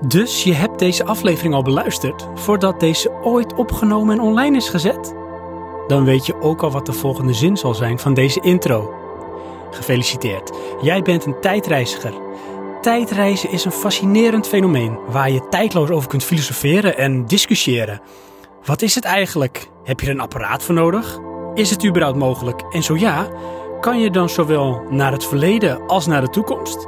Dus je hebt deze aflevering al beluisterd voordat deze ooit opgenomen en online is gezet? Dan weet je ook al wat de volgende zin zal zijn van deze intro. Gefeliciteerd, jij bent een tijdreiziger. Tijdreizen is een fascinerend fenomeen waar je tijdloos over kunt filosoferen en discussiëren. Wat is het eigenlijk? Heb je er een apparaat voor nodig? Is het überhaupt mogelijk? En zo ja, kan je dan zowel naar het verleden als naar de toekomst?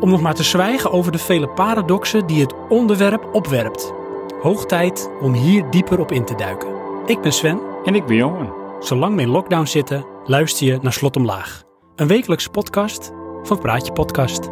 Om nog maar te zwijgen over de vele paradoxen die het onderwerp opwerpt. Hoog tijd om hier dieper op in te duiken. Ik ben Sven. En ik ben Johan. Zolang we in lockdown zitten, luister je naar Slot Omlaag. Een wekelijkse podcast van Praatje Podcast.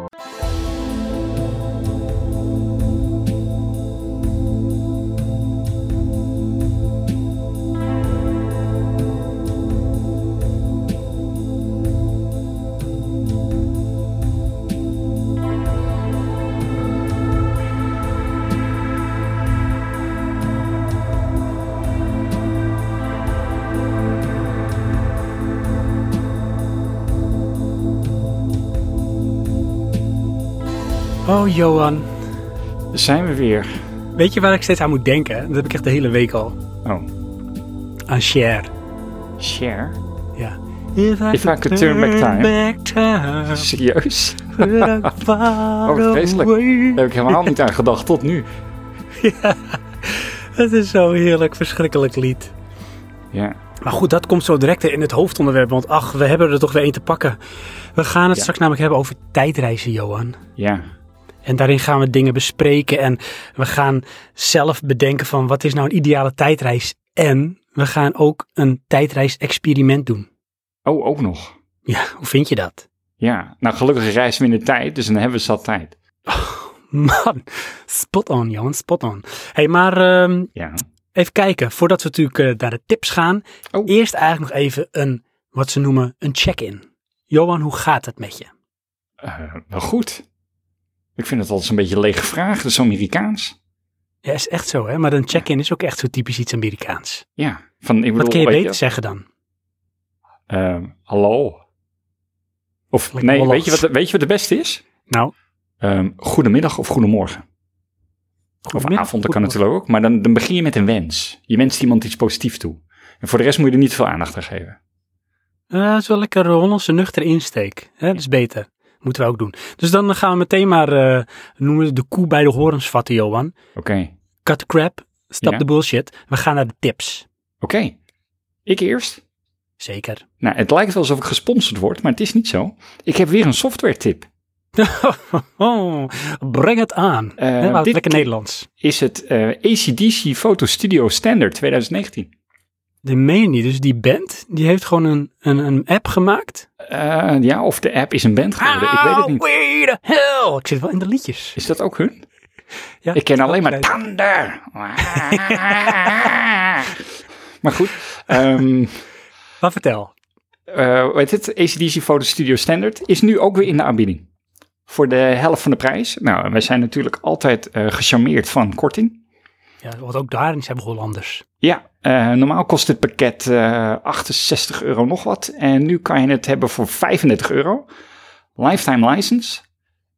Oh Johan, Daar zijn we weer. weet je waar ik steeds aan moet denken? Dat heb ik echt de hele week al. Oh, Aan Cher. share? Ja. If I could turn back time. back time, Serieus? Oh, vreselijk. Daar heb ik helemaal niet aan gedacht tot nu. Het is zo'n heerlijk, verschrikkelijk lied. Ja, Maar goed, dat komt zo direct in het hoofdonderwerp. Want ach, we hebben er toch weer één te pakken. We gaan het Ja. straks namelijk hebben over tijdreizen, Johan. ja, En daarin gaan we dingen bespreken. En we gaan zelf bedenken van wat is nou een ideale tijdreis. En we gaan ook een tijdreis-experiment doen. Oh, ook nog. Ja, hoe vind je dat? Ja, nou gelukkig reizen we in de tijd, dus dan hebben we zat tijd. Man, spot on, Johan, spot on. hey, maar ehm, Ja. even kijken. Voordat we natuurlijk eh, naar de tips gaan. Oh. Eerst eigenlijk nog even een, wat ze noemen, een check-in. Johan, hoe gaat het met je? Eh, wel goed. Ik vind het altijd een beetje een lege vraag, dat is zo Amerikaans. Ja, is echt zo, hè? Maar een check-in is ook echt zo typisch iets Amerikaans. Ja, van, ik bedoel, Wat kun je beter zeggen dan? Ehm, hallo. Of Lekker nee, weet je, wat, weet je wat de beste is? Nou, Ehm, goedemiddag of goedemorgen. Of goedemiddag, avond, dat kan natuurlijk ook. Maar dan, dan begin je met een wens. Je wenst iemand iets positiefs toe. En voor de rest moet je er niet veel aandacht aan geven. Eh, dat is wel lekker een Hollandse nuchtere insteek. Hè? Dat is beter. Moeten we ook doen. Dus dan gaan we meteen maar, eh, noemen de koe bij de horens vatten, Johan. Oké, Cut the crap, stop Ja. the bullshit. We gaan naar de tips. oké. Ik eerst. Zeker. Nou, het lijkt wel alsof ik gesponsord word, maar het is niet zo. Ik heb weer een software tip. oh, breng het aan. Maar dit lekker Nederlands. Is het eh, ACDC Photo Studio Standard 2019. De meen je niet. Dus die band, die heeft gewoon een, een, een app gemaakt. Eh, ja, of de app is een band geworden. Ik weet het niet. Hell. Ik zit wel in de liedjes. Is dat ook hun? Ja, Ik ken alleen maar. Thunder. maar goed. Maar vertel. eh weet het, ACDC Photo Studio Standard is nu ook weer in de aanbieding. Voor de helft van de prijs. Nou, wij zijn natuurlijk altijd eh gecharmeerd van korting. Ja, want ook daarin zijn we Hollanders. Ja, eh, normaal kost het pakket eh 68 euro nog wat. En nu kan je het hebben voor 35 euro. Lifetime license.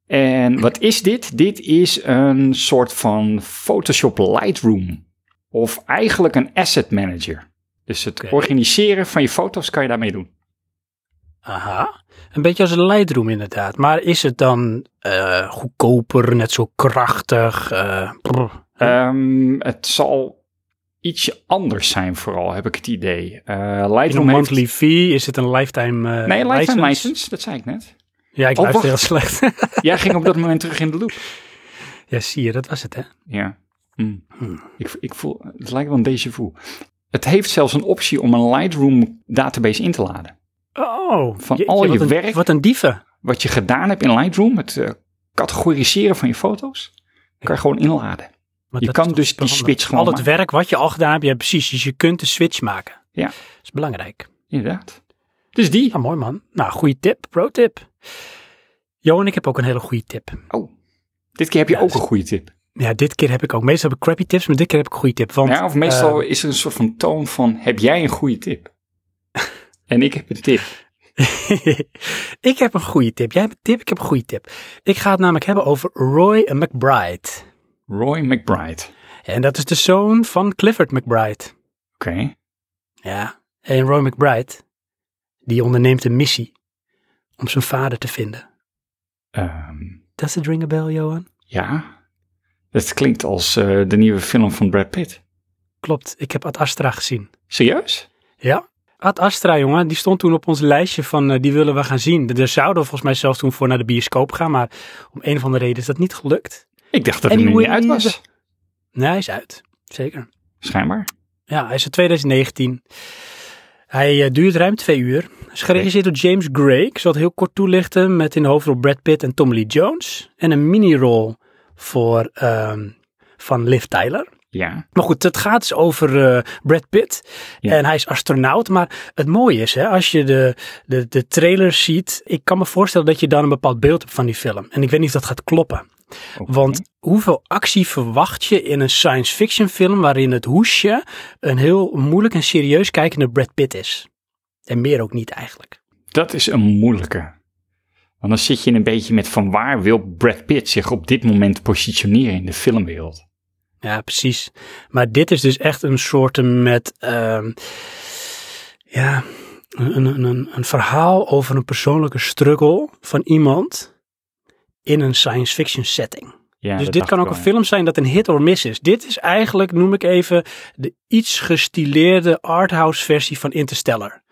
En wat is dit? Dit is een soort van Photoshop Lightroom. Of eigenlijk een asset manager. Dus het organiseren van je foto's kan je daarmee doen. Aha. Een beetje als een Lightroom inderdaad. Maar is het dan eh, goedkoper, net zo krachtig? eh, brr. Ehm, het zal ietsje anders zijn vooral, heb ik het idee. Is het Lightroom een heeft... monthly fee? Is het een lifetime eh Nee, lifetime license, dat zei ik net. Ja, ik Oh, luister heel slecht. Jij ging op dat moment terug in de loop. ja, zie je, dat was het hè. Ja. Hm. Hmm. Ik, ik voel, het lijkt wel een déjà vu. Het heeft zelfs een optie om een Lightroom database in te laden. Oh, Van al je een, werk. Wat een dieven. Wat je gedaan hebt in Lightroom, het eh, categoriseren van je foto's, kan je gewoon inladen. Maar Je kan dus die switch gewoon Al het werk wat je al gedaan hebt, ja precies. Dus je kunt de switch maken. Ja. Dat is belangrijk. Inderdaad. Dus die. Nou, mooi man. Nou, goede tip. Pro tip. Johan, ik heb ook een hele goede tip. Oh, dit keer heb je Ja, ook dus- een goede tip. Ja, dit keer heb ik ook. Meestal heb ik crappy tips, maar dit keer heb ik een goede tip. Want, Ja, of meestal eh, is er een soort van toon van, heb jij een goede tip? en ik heb een tip. ik heb een goede tip. Jij hebt een tip, ik heb een goede tip. Ik ga het namelijk hebben over Roy McBride. Roy McBride. En dat is de zoon van Clifford McBride. Oké. Ja. En Roy McBride, die onderneemt een missie om zijn vader te vinden. Ehm, Does it ring a bell, Johan? ja. Dat klinkt als eh, de nieuwe film van Brad Pitt. Klopt, ik heb Ad Astra gezien. Serieus? Ja. Ad Astra, jongen, die stond toen op ons lijstje van eh, die willen we gaan zien. Daar zouden we volgens mij zelfs toen voor naar de bioscoop gaan, maar om een of andere reden is dat niet gelukt. Ik dacht dat hij er niet uit was. Nee, hij is uit. Zeker. Schijnbaar. Ja, hij is in 2019. Hij eh, duurt ruim twee uur. Hij is geregisseerd door James Gray. Ik zal het heel kort toelichten met in de hoofdrol Brad Pitt en Tommy Lee Jones. En een mini-rol voor, ehm, van Liv Tyler. Ja. Maar goed, het gaat dus over eh, Brad Pitt. Ja. En hij is astronaut. Maar het mooie is, hè, als je de, de, de trailer ziet. Ik kan me voorstellen dat je dan een bepaald beeld hebt van die film. En ik weet niet of dat gaat kloppen. Want hoeveel actie verwacht je in een science fiction film waarin het hoesje een heel moeilijk en serieus kijkende Brad Pitt is? En meer ook niet eigenlijk. Dat is een moeilijke. Want dan zit je een beetje met van waar wil Brad Pitt zich op dit moment positioneren in de filmwereld. Ja, precies. Maar dit is dus echt een soort met, ehm, ja, een, een, een, een verhaal over een persoonlijke struggle van iemand in een science fiction setting. Ja, dus dit kan ook een film zijn dat een hit or miss is. Dit is eigenlijk, noem ik even, de iets gestileerde arthouse versie van Interstellar.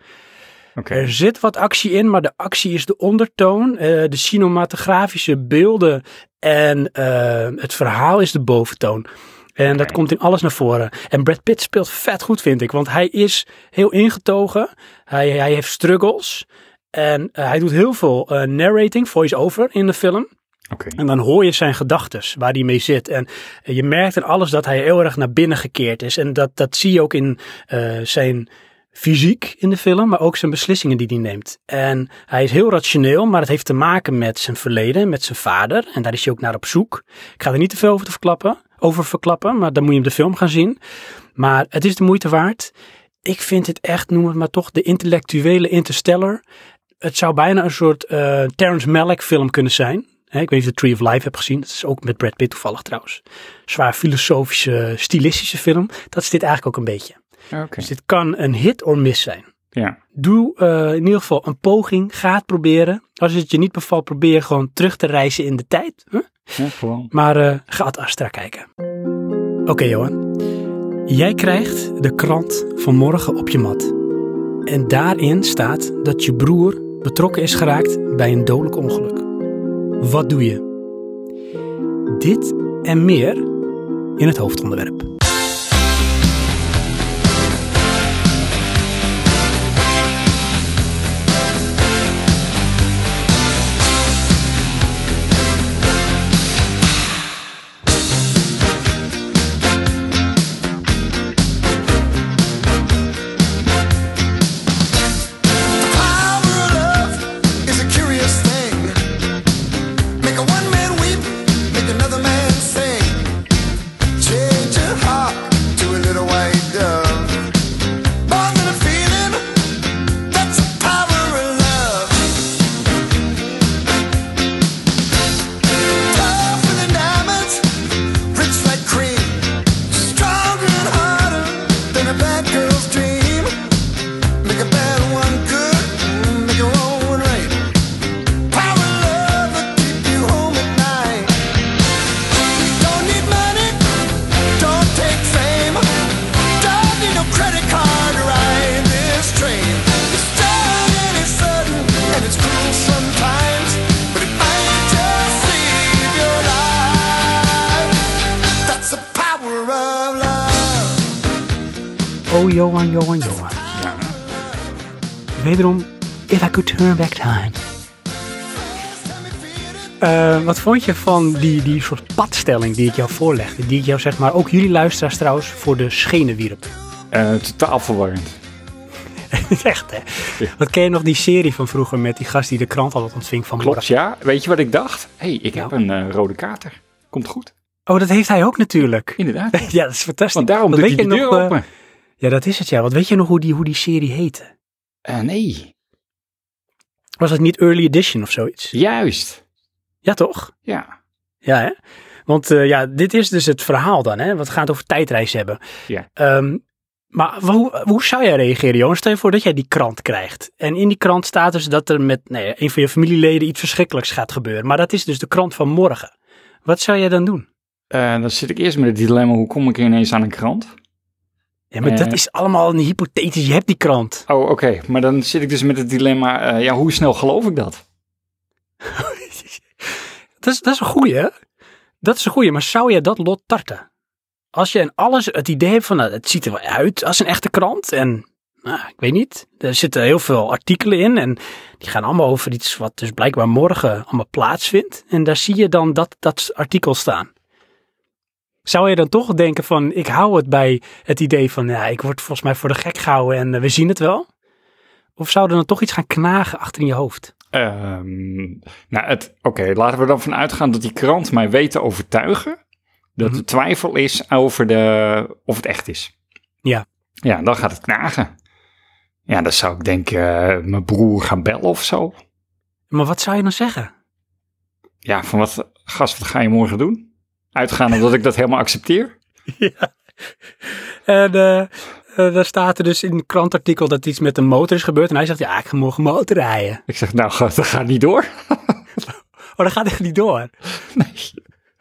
Er zit wat actie in, maar de actie is de ondertoon. eh, de cinematografische beelden en eh, het verhaal is de boventoon. En dat komt in alles naar voren. En Brad Pitt speelt vet goed, vind ik. Want hij is heel ingetogen. Hij, hij heeft struggles. En eh, hij doet heel veel narrating, voice-over in de film. En dan hoor je zijn gedachtes, waar hij mee zit. En je merkt in alles dat hij heel erg naar binnen gekeerd is. En dat, dat zie je ook in eh, zijn fysiek in de film, maar ook zijn beslissingen die hij neemt. En hij is heel rationeel, maar het heeft te maken met zijn verleden, met zijn vader. En daar is hij ook naar op zoek. Ik ga er niet te veel over, te verklappen, over verklappen, maar dan moet je hem de film gaan zien. Maar het is de moeite waard. Ik vind het echt, noem het maar toch, de intellectuele Interstellar. Het zou bijna een soort eh Terrence Malick film kunnen zijn. Hè, ik weet niet of je The Tree of Life hebt gezien. Dat is ook met Brad Pitt toevallig trouwens. Zwaar filosofische, stilistische film. Dat is dit eigenlijk ook een beetje. Dus dit kan een hit or miss zijn. Ja. Doe eh, in ieder geval een poging. Ga het proberen. Als het je niet bevalt, probeer gewoon terug te reizen in de tijd. Huh? ja, gewoon. Maar eh, ga het Astra kijken. Oké Johan. Jij krijgt de krant van morgen op je mat. En daarin staat dat je broer betrokken is geraakt bij een dodelijk ongeluk. Wat doe je? Dit en meer in het hoofdonderwerp. Back time. Eh, wat vond je van die, die soort padstelling die ik jou voorlegde? Die ik jou zeg maar, ook jullie luisteraars trouwens, voor de schenen wierp. Eh, totaal verwarrend. Echt hè? Wat ken je nog die serie van vroeger met die gast die de krant altijd ontving van Klopt, morgen? ja. Weet je wat ik dacht? Hé, hey, ik heb een eh, rode kater. Komt goed. Oh, dat heeft hij ook natuurlijk. Inderdaad. Ja, dat is fantastisch. Want daarom doet hij de je deur nog, open. Ja, dat is het ja. Wat weet je nog hoe die, hoe die serie heette? Eh, nee, Was het niet Early Edition of zoiets? juist. Ja, toch? Ja. Ja, hè? Want eh, ja, dit is dus het verhaal dan, hè? Wat gaat over tijdreis hebben. Ja. Ehm, maar hoe, hoe zou jij reageren, Johan? Stel je voor dat jij die krant krijgt. En in die krant staat dus dat er met ja, een van je familieleden iets verschrikkelijks gaat gebeuren. Maar dat is dus de krant van morgen. Wat zou jij dan doen? Eh, dan zit ik eerst met het dilemma, hoe kom ik ineens aan een krant? Ja, maar dat is allemaal een hypothetisch. Je hebt die krant. Oh, oké. Maar dan zit ik dus met het dilemma, eh, ja, hoe snel geloof ik dat? Dat is, dat is een goeie, hè? Dat is een goeie, maar zou jij dat lot tarten? Als je en alles het idee hebt van, nou, het ziet er wel uit als een echte krant. En, nou, ik weet niet, er zitten heel veel artikelen in. En die gaan allemaal over iets wat dus blijkbaar morgen allemaal plaatsvindt. En daar zie je dan dat, dat artikel staan. Zou je dan toch denken van, ik hou het bij het idee van, ja, ik word volgens mij voor de gek gehouden en eh, we zien het wel? Of zou er dan toch iets gaan knagen achter in je hoofd? Ehm, nou, het- oké, laten we dan van uitgaan dat die krant mij weet te overtuigen dat Mhm. er twijfel is over de, of het echt is. Ja. Ja, dan gaat het knagen. Ja, dan zou ik denk eh, mijn broer gaan bellen of zo. Maar wat zou je dan zeggen? Ja, van wat, gast, wat ga je morgen doen? Uitgaan omdat ik dat helemaal accepteer? Ja. En eh, daar staat er dus in een krantartikel dat iets met een motor is gebeurd. En hij zegt, ja, ik ga morgen motorrijden. Ik zeg, nou, dat gaat niet door. Oh, dat gaat echt niet door. Nee.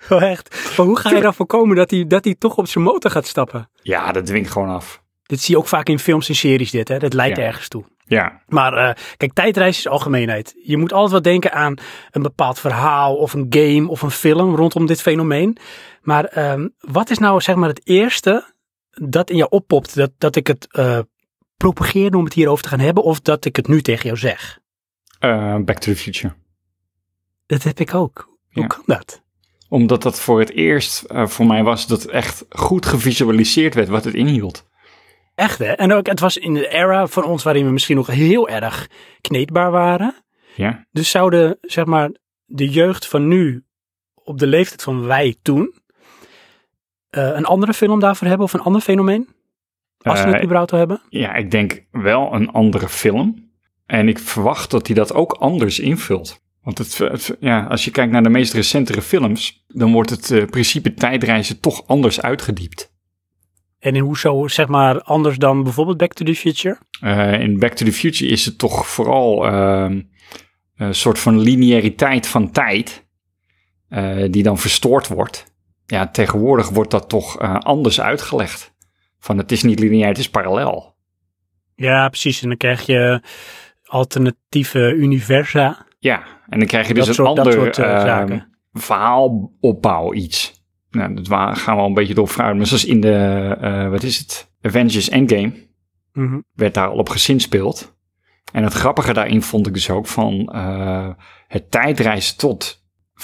Oh, echt. Maar hoe ga je dan voorkomen dat hij, dat hij toch op zijn motor gaat stappen? Ja, dat dwingt gewoon af. Dit zie je ook vaak in films en series, dit, hè. Dat leidt Ja. ergens toe. Ja, Maar eh, kijk, tijdreis is algemeenheid. Je moet altijd wel denken aan een bepaald verhaal of een game of een film rondom dit fenomeen. Maar ehm, wat is nou zeg maar het eerste dat in jou oppopt dat, dat ik het eh, propageer om het hierover te gaan hebben of dat ik het nu tegen jou zeg? eh, Back to the Future. Dat heb ik ook. Hoe Ja. kan dat? Omdat dat voor het eerst voor mij was dat echt goed gevisualiseerd werd wat het inhield. Echt hè? En ook, het was in de era van ons waarin we misschien nog heel erg kneedbaar waren. Ja, Dus zouden, zeg maar, de jeugd van nu op de leeftijd van wij toen eh, een andere film daarvoor hebben of een ander fenomeen? Als ze Eh, het überhaupt al hebben? ja, ik denk wel een andere film. En ik verwacht dat hij dat ook anders invult. Want het, het- ja, als je kijkt naar de meest recentere films, dan wordt het eh, principe tijdreizen toch anders uitgediept. En in hoezo, zeg maar, anders dan bijvoorbeeld Back to the Future? Eh, in Back to the Future is het toch vooral ehm, een soort van lineariteit van tijd eh, die dan verstoord wordt. Ja, tegenwoordig wordt dat toch eh, anders uitgelegd. Van het is niet lineair, het is parallel. Ja, precies. En dan krijg je alternatieve universa. Ja, en dan krijg je dus Dat een soort- ander eh, ehm, verhaalopbouw iets. Nou, dat gaan we al een beetje door vooruit. Maar zoals in de, eh, wat is het, Avengers Endgame Mhm. werd daar al op gezinspeeld. En het grappige daarin vond ik dus ook van eh, het tijdreizen tot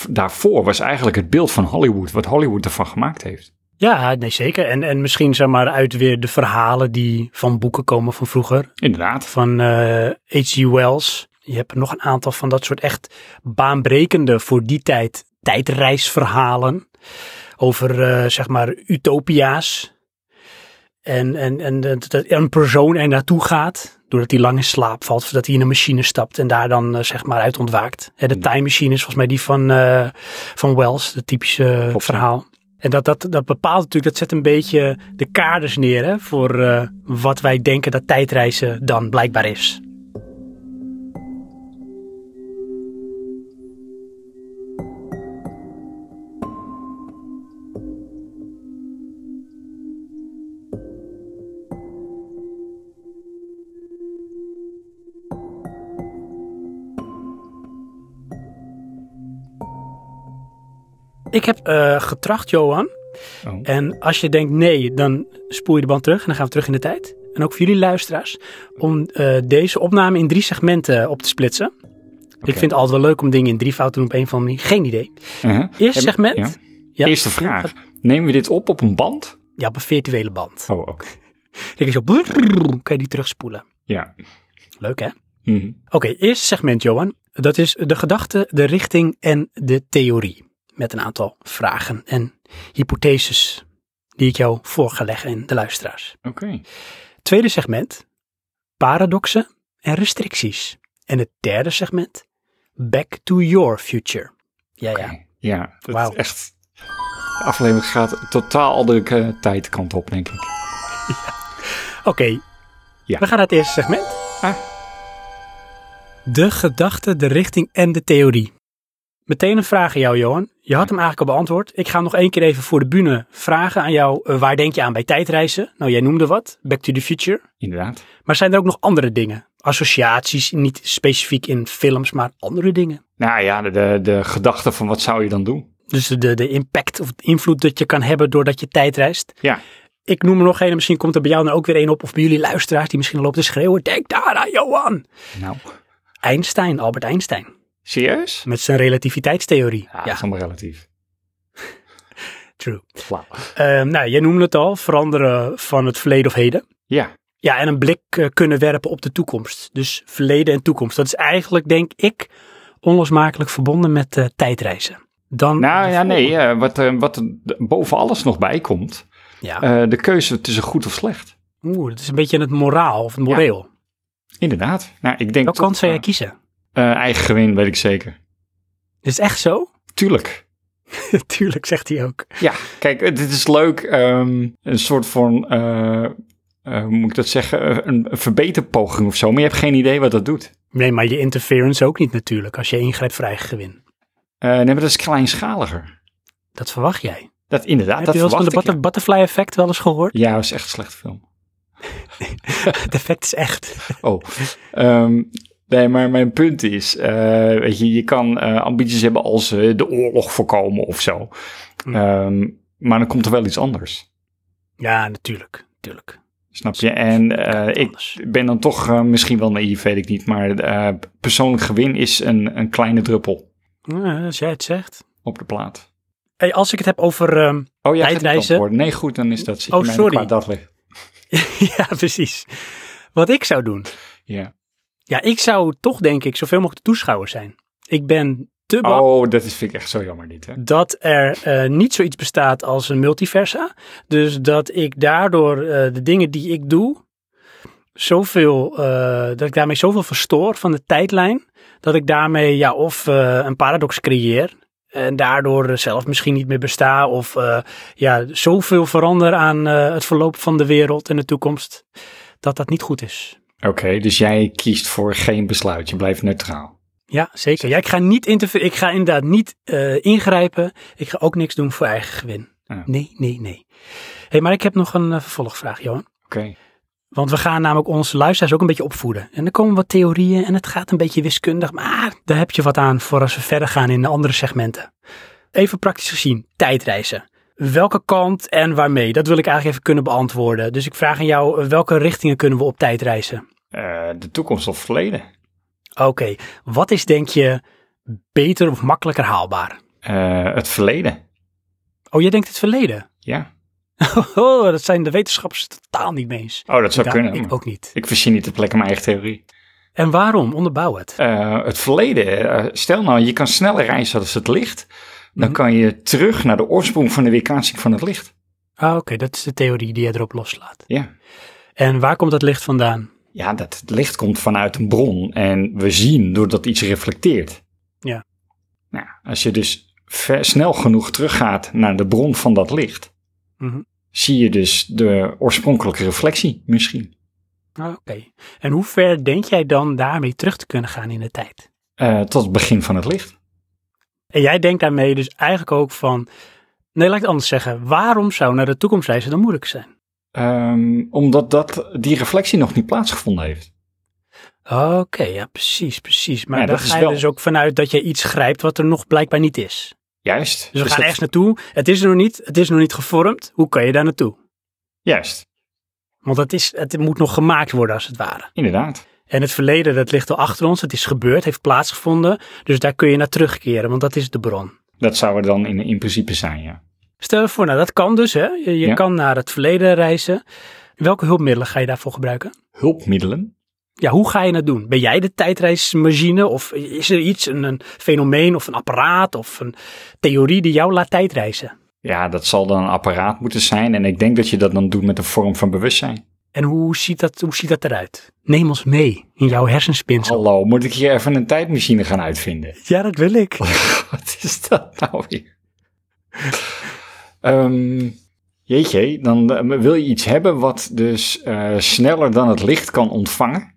daarvoor was eigenlijk het beeld van Hollywood, wat Hollywood ervan gemaakt heeft. Ja, nee, zeker. En, en misschien, zeg maar, uit weer de verhalen die van boeken komen van vroeger. Inderdaad. van eh H.G. Wells. Je hebt nog een aantal van dat soort echt baanbrekende voor die tijd tijdreisverhalen. Over eh, zeg maar utopia's. En, en, en dat, een persoon er naartoe gaat. Doordat hij lang in slaap valt. Of dat hij in een machine stapt en daar dan eh, zeg maar uit ontwaakt. Hè, de time machine is volgens mij die van, eh, van Wells. Het typische Klopt, verhaal. En dat, dat, dat bepaalt natuurlijk, dat zet een beetje de kaders neer hè, voor wat wij denken dat tijdreizen dan blijkbaar is. Ik heb eh, getracht, Johan. Oh. En als je denkt nee, dan spoel je de band terug en dan gaan we terug in de tijd. En ook voor jullie luisteraars, om eh, deze opname in drie segmenten op te splitsen. Ik vind het altijd wel leuk om dingen in drie fouten te doen op een of andere manier. Geen idee. Uh-huh. Eerste En- segment. ja. Ja. Eerste vraag. Nemen we dit op op een band? Ja, op een virtuele band. Oh, oké. Dan je zo, kan je die terugspoelen. Ja. Leuk hè? Mhm. Oké, eerste segment Johan. Dat is de gedachte, de richting en de theorie. Met een aantal vragen en hypotheses die ik jou voor ga leggen in de luisteraars. Oké. Tweede segment, paradoxen en restricties. En het derde segment, back to your future. Ja, ja. Ja, dat Wauw. is echt De aflevering gaat een totaal andere eh, tijdkant op, denk ik. Oké, Ja. we gaan naar het eerste segment. Ah. De gedachte, de richting en de theorie. Meteen een vraag aan jou, Johan. Je had hem eigenlijk al beantwoord. Ik ga hem nog één keer even voor de bühne vragen aan jou. eh, waar denk je aan bij tijdreizen? Nou, jij noemde wat. Back to the Future. Inderdaad. Maar zijn er ook nog andere dingen? Associaties, niet specifiek in films, maar andere dingen. Nou ja, de, de, de gedachte van wat zou je dan doen? Dus de, de impact of de invloed dat je kan hebben doordat je tijdreist. Ja. Ik noem er nog een, misschien komt er bij jou dan ook weer een op. Of bij jullie luisteraars die misschien al lopen te schreeuwen. Denk daar aan, Johan. Nou, Einstein, Albert Einstein. Serieus? Met zijn relativiteitstheorie. Ja, Ja, is allemaal relatief. true. Flauw. Eh, nou, jij noemde het al, veranderen van het verleden of heden. Ja, Ja, en een blik eh, kunnen werpen op de toekomst. Dus verleden en toekomst. Dat is eigenlijk, denk ik, onlosmakelijk verbonden met eh, tijdreizen. Dan nou ja, nee, eh, wat, er- wat boven alles nog bij komt, Ja. de keuze tussen goed of slecht. Oeh, dat is een beetje het moraal of het moreel. Inderdaad. Nou, ik denk Welke kant zou jij kiezen? Eh, eigen gewin, weet ik zeker. Is het echt zo? Tuurlijk. Tuurlijk, zegt hij ook. Ja, kijk, dit is leuk. ehm, een soort van, eh, eh, hoe moet ik dat zeggen, een, een verbeterpoging of zo. Maar je hebt geen idee wat dat doet. Nee, maar je interference ook niet natuurlijk, als je ingrijpt voor eigen gewin. Nee, maar dat is kleinschaliger. Dat verwacht jij. Dat inderdaad, Heb dat je wel eens van de ik, butterfly effect wel eens gehoord? ja. Dat is echt een slechte film. Het effect is echt. Oh, ehm, nee, maar mijn punt is, eh, weet je, je kan eh, ambities hebben als eh, de oorlog voorkomen of zo. Hm. Ehm, maar dan komt er wel iets anders. Ja, natuurlijk. natuurlijk. Snap je? En ik ben dan toch misschien wel naïef, weet ik niet. Maar persoonlijk gewin is een, een kleine druppel Ja, als jij het zegt. op de plaat. Hey, als ik het heb over... ehm, Oh ja, Tijdreizen? Nee, goed, dan is dat. Zit Oh, sorry. qua dat ligt. ja, precies. Wat ik zou doen. Ja. Ja, ik zou toch denk ik zoveel mogelijk de toeschouwer zijn. Ik ben te bang Oh, dat is, vind ik echt zo jammer dit, hè? dat er eh, niet zoiets bestaat als een multiversa. Dus dat ik daardoor eh, de dingen die ik doe, zoveel, eh, dat ik daarmee zoveel verstoor van de tijdlijn, dat ik daarmee ja, of een paradox creëer en daardoor zelf misschien niet meer besta of ja, zoveel verander aan het verloop van de wereld en de toekomst, dat dat niet goed is. Oké, dus jij kiest voor geen besluit. Je blijft neutraal. Ja, zeker. Ja, ik ga niet ik ga inderdaad niet eh, ingrijpen. Ik ga ook niks doen voor eigen gewin. Nee, nee, nee. hey, maar ik heb nog een eh, vervolgvraag, Johan. Oké. Want we gaan namelijk onze luisteraars ook een beetje opvoeden. En er komen wat theorieën en het gaat een beetje wiskundig. Maar daar heb je wat aan voor als we verder gaan in de andere segmenten. Even praktisch gezien, tijdreizen. Welke kant en waarmee? Dat wil ik eigenlijk even kunnen beantwoorden. Dus ik vraag aan jou, welke richtingen kunnen we op tijd reizen? Eh, de toekomst of verleden? Oké, wat is denk je beter of makkelijker haalbaar? Eh, het verleden. Oh, jij denkt het verleden? Ja. Oh, dat zijn de wetenschappers totaal niet mee eens. Oh, dat zou kunnen. ik ook niet. Ik verzin niet ter plekke mijn eigen theorie. En waarom? Onderbouw het. Eh, het verleden. stel nou, je kan sneller reizen als het licht. Dan Mhm. kan je terug naar de oorsprong van de weerkaatsing van het licht. Ah, Oké, dat is de theorie die je erop loslaat. Ja. En waar komt dat licht vandaan? Ja, dat het licht komt vanuit een bron. En we zien doordat iets reflecteert. Ja. Nou, als je dus ver- snel genoeg teruggaat naar de bron van dat licht. Mhm. Zie je dus de oorspronkelijke reflectie misschien. Ah, Oké. En hoe ver denk jij dan daarmee terug te kunnen gaan in de tijd? Eh, tot het begin van het licht. En jij denkt daarmee dus eigenlijk ook van... Nee, laat ik het anders zeggen. Waarom zou naar de toekomst reizen dan moeilijk zijn? Ehm, omdat dat, die reflectie nog niet plaatsgevonden heeft. Oké, ja, precies, precies. Maar Ja, is ga je wel- dus ook vanuit dat je iets grijpt wat er nog blijkbaar niet is. Juist. Dus we gaan dat- ergens naartoe. Het is er nog niet. Het is nog niet gevormd. Hoe kan je daar naartoe? Juist, Want het, is, het moet nog gemaakt worden als het ware. inderdaad. En het verleden, dat ligt al achter ons. Het is gebeurd, heeft plaatsgevonden. Dus daar kun je naar terugkeren, want dat is de bron. Dat zou er dan in, in principe zijn, ja. Stel je voor, nou dat kan dus. Hè? Je, je Ja. kan naar het verleden reizen. Welke hulpmiddelen ga je daarvoor gebruiken? Hulpmiddelen. Ja, hoe ga je dat doen? Ben jij de tijdreismachine? Of is er iets, een, een fenomeen of een apparaat of een theorie die jou laat tijdreizen? Ja, dat zal dan een apparaat moeten zijn. En ik denk dat je dat dan doet met een vorm van bewustzijn. En hoe ziet dat, hoe ziet dat eruit? Neem ons mee in jouw hersenspinsel. Hallo, moet ik hier even een tijdmachine gaan uitvinden? Ja, dat wil ik. Wat is dat nou weer? Ehm, jeetje, dan eh, wil je iets hebben wat dus eh, sneller dan het licht kan ontvangen.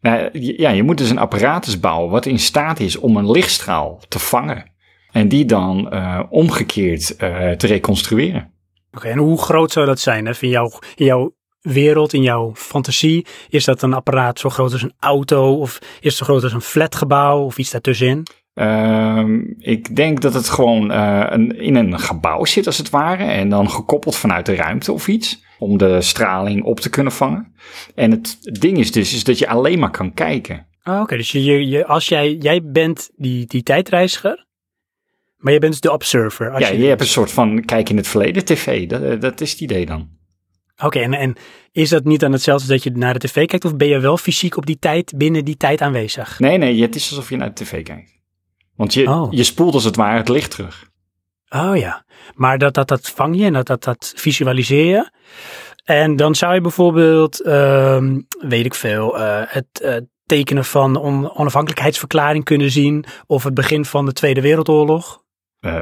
Nou, je- ja, je moet dus een apparatus bouwen wat in staat is om een lichtstraal te vangen. En die dan eh, omgekeerd te reconstrueren. Oké, en hoe groot zou dat zijn? Hè? In, jouw, in jouw wereld, in jouw fantasie, is dat een apparaat zo groot als een auto? Of is het zo groot als een flatgebouw of iets daartussenin? Ehm, ik denk dat het gewoon eh, een, in een gebouw zit als het ware. En dan gekoppeld vanuit de ruimte of iets. Om de straling op te kunnen vangen. En het ding is dus is dat je alleen maar kan kijken. Ah, Oké, dus je, je, je- als jij, jij bent die, die tijdreiziger, maar je bent dus de observer. Als ja, je, hebt een soort van kijk in het verleden tv. Dat, dat is het idee dan. Oké, en, en is dat niet dan hetzelfde als dat je naar de tv kijkt? Of ben je wel fysiek op die tijd, binnen die tijd aanwezig? Nee, nee, het is alsof je naar de tv kijkt. Want je, Oh. je spoelt als het ware het licht terug. Oh ja, maar dat, dat, dat vang je en dat, dat, dat visualiseer je. En dan zou je bijvoorbeeld, ehm, weet ik veel, eh, het tekenen van de on- onafhankelijkheidsverklaring kunnen zien. Of het begin van de Tweede Wereldoorlog. Eh,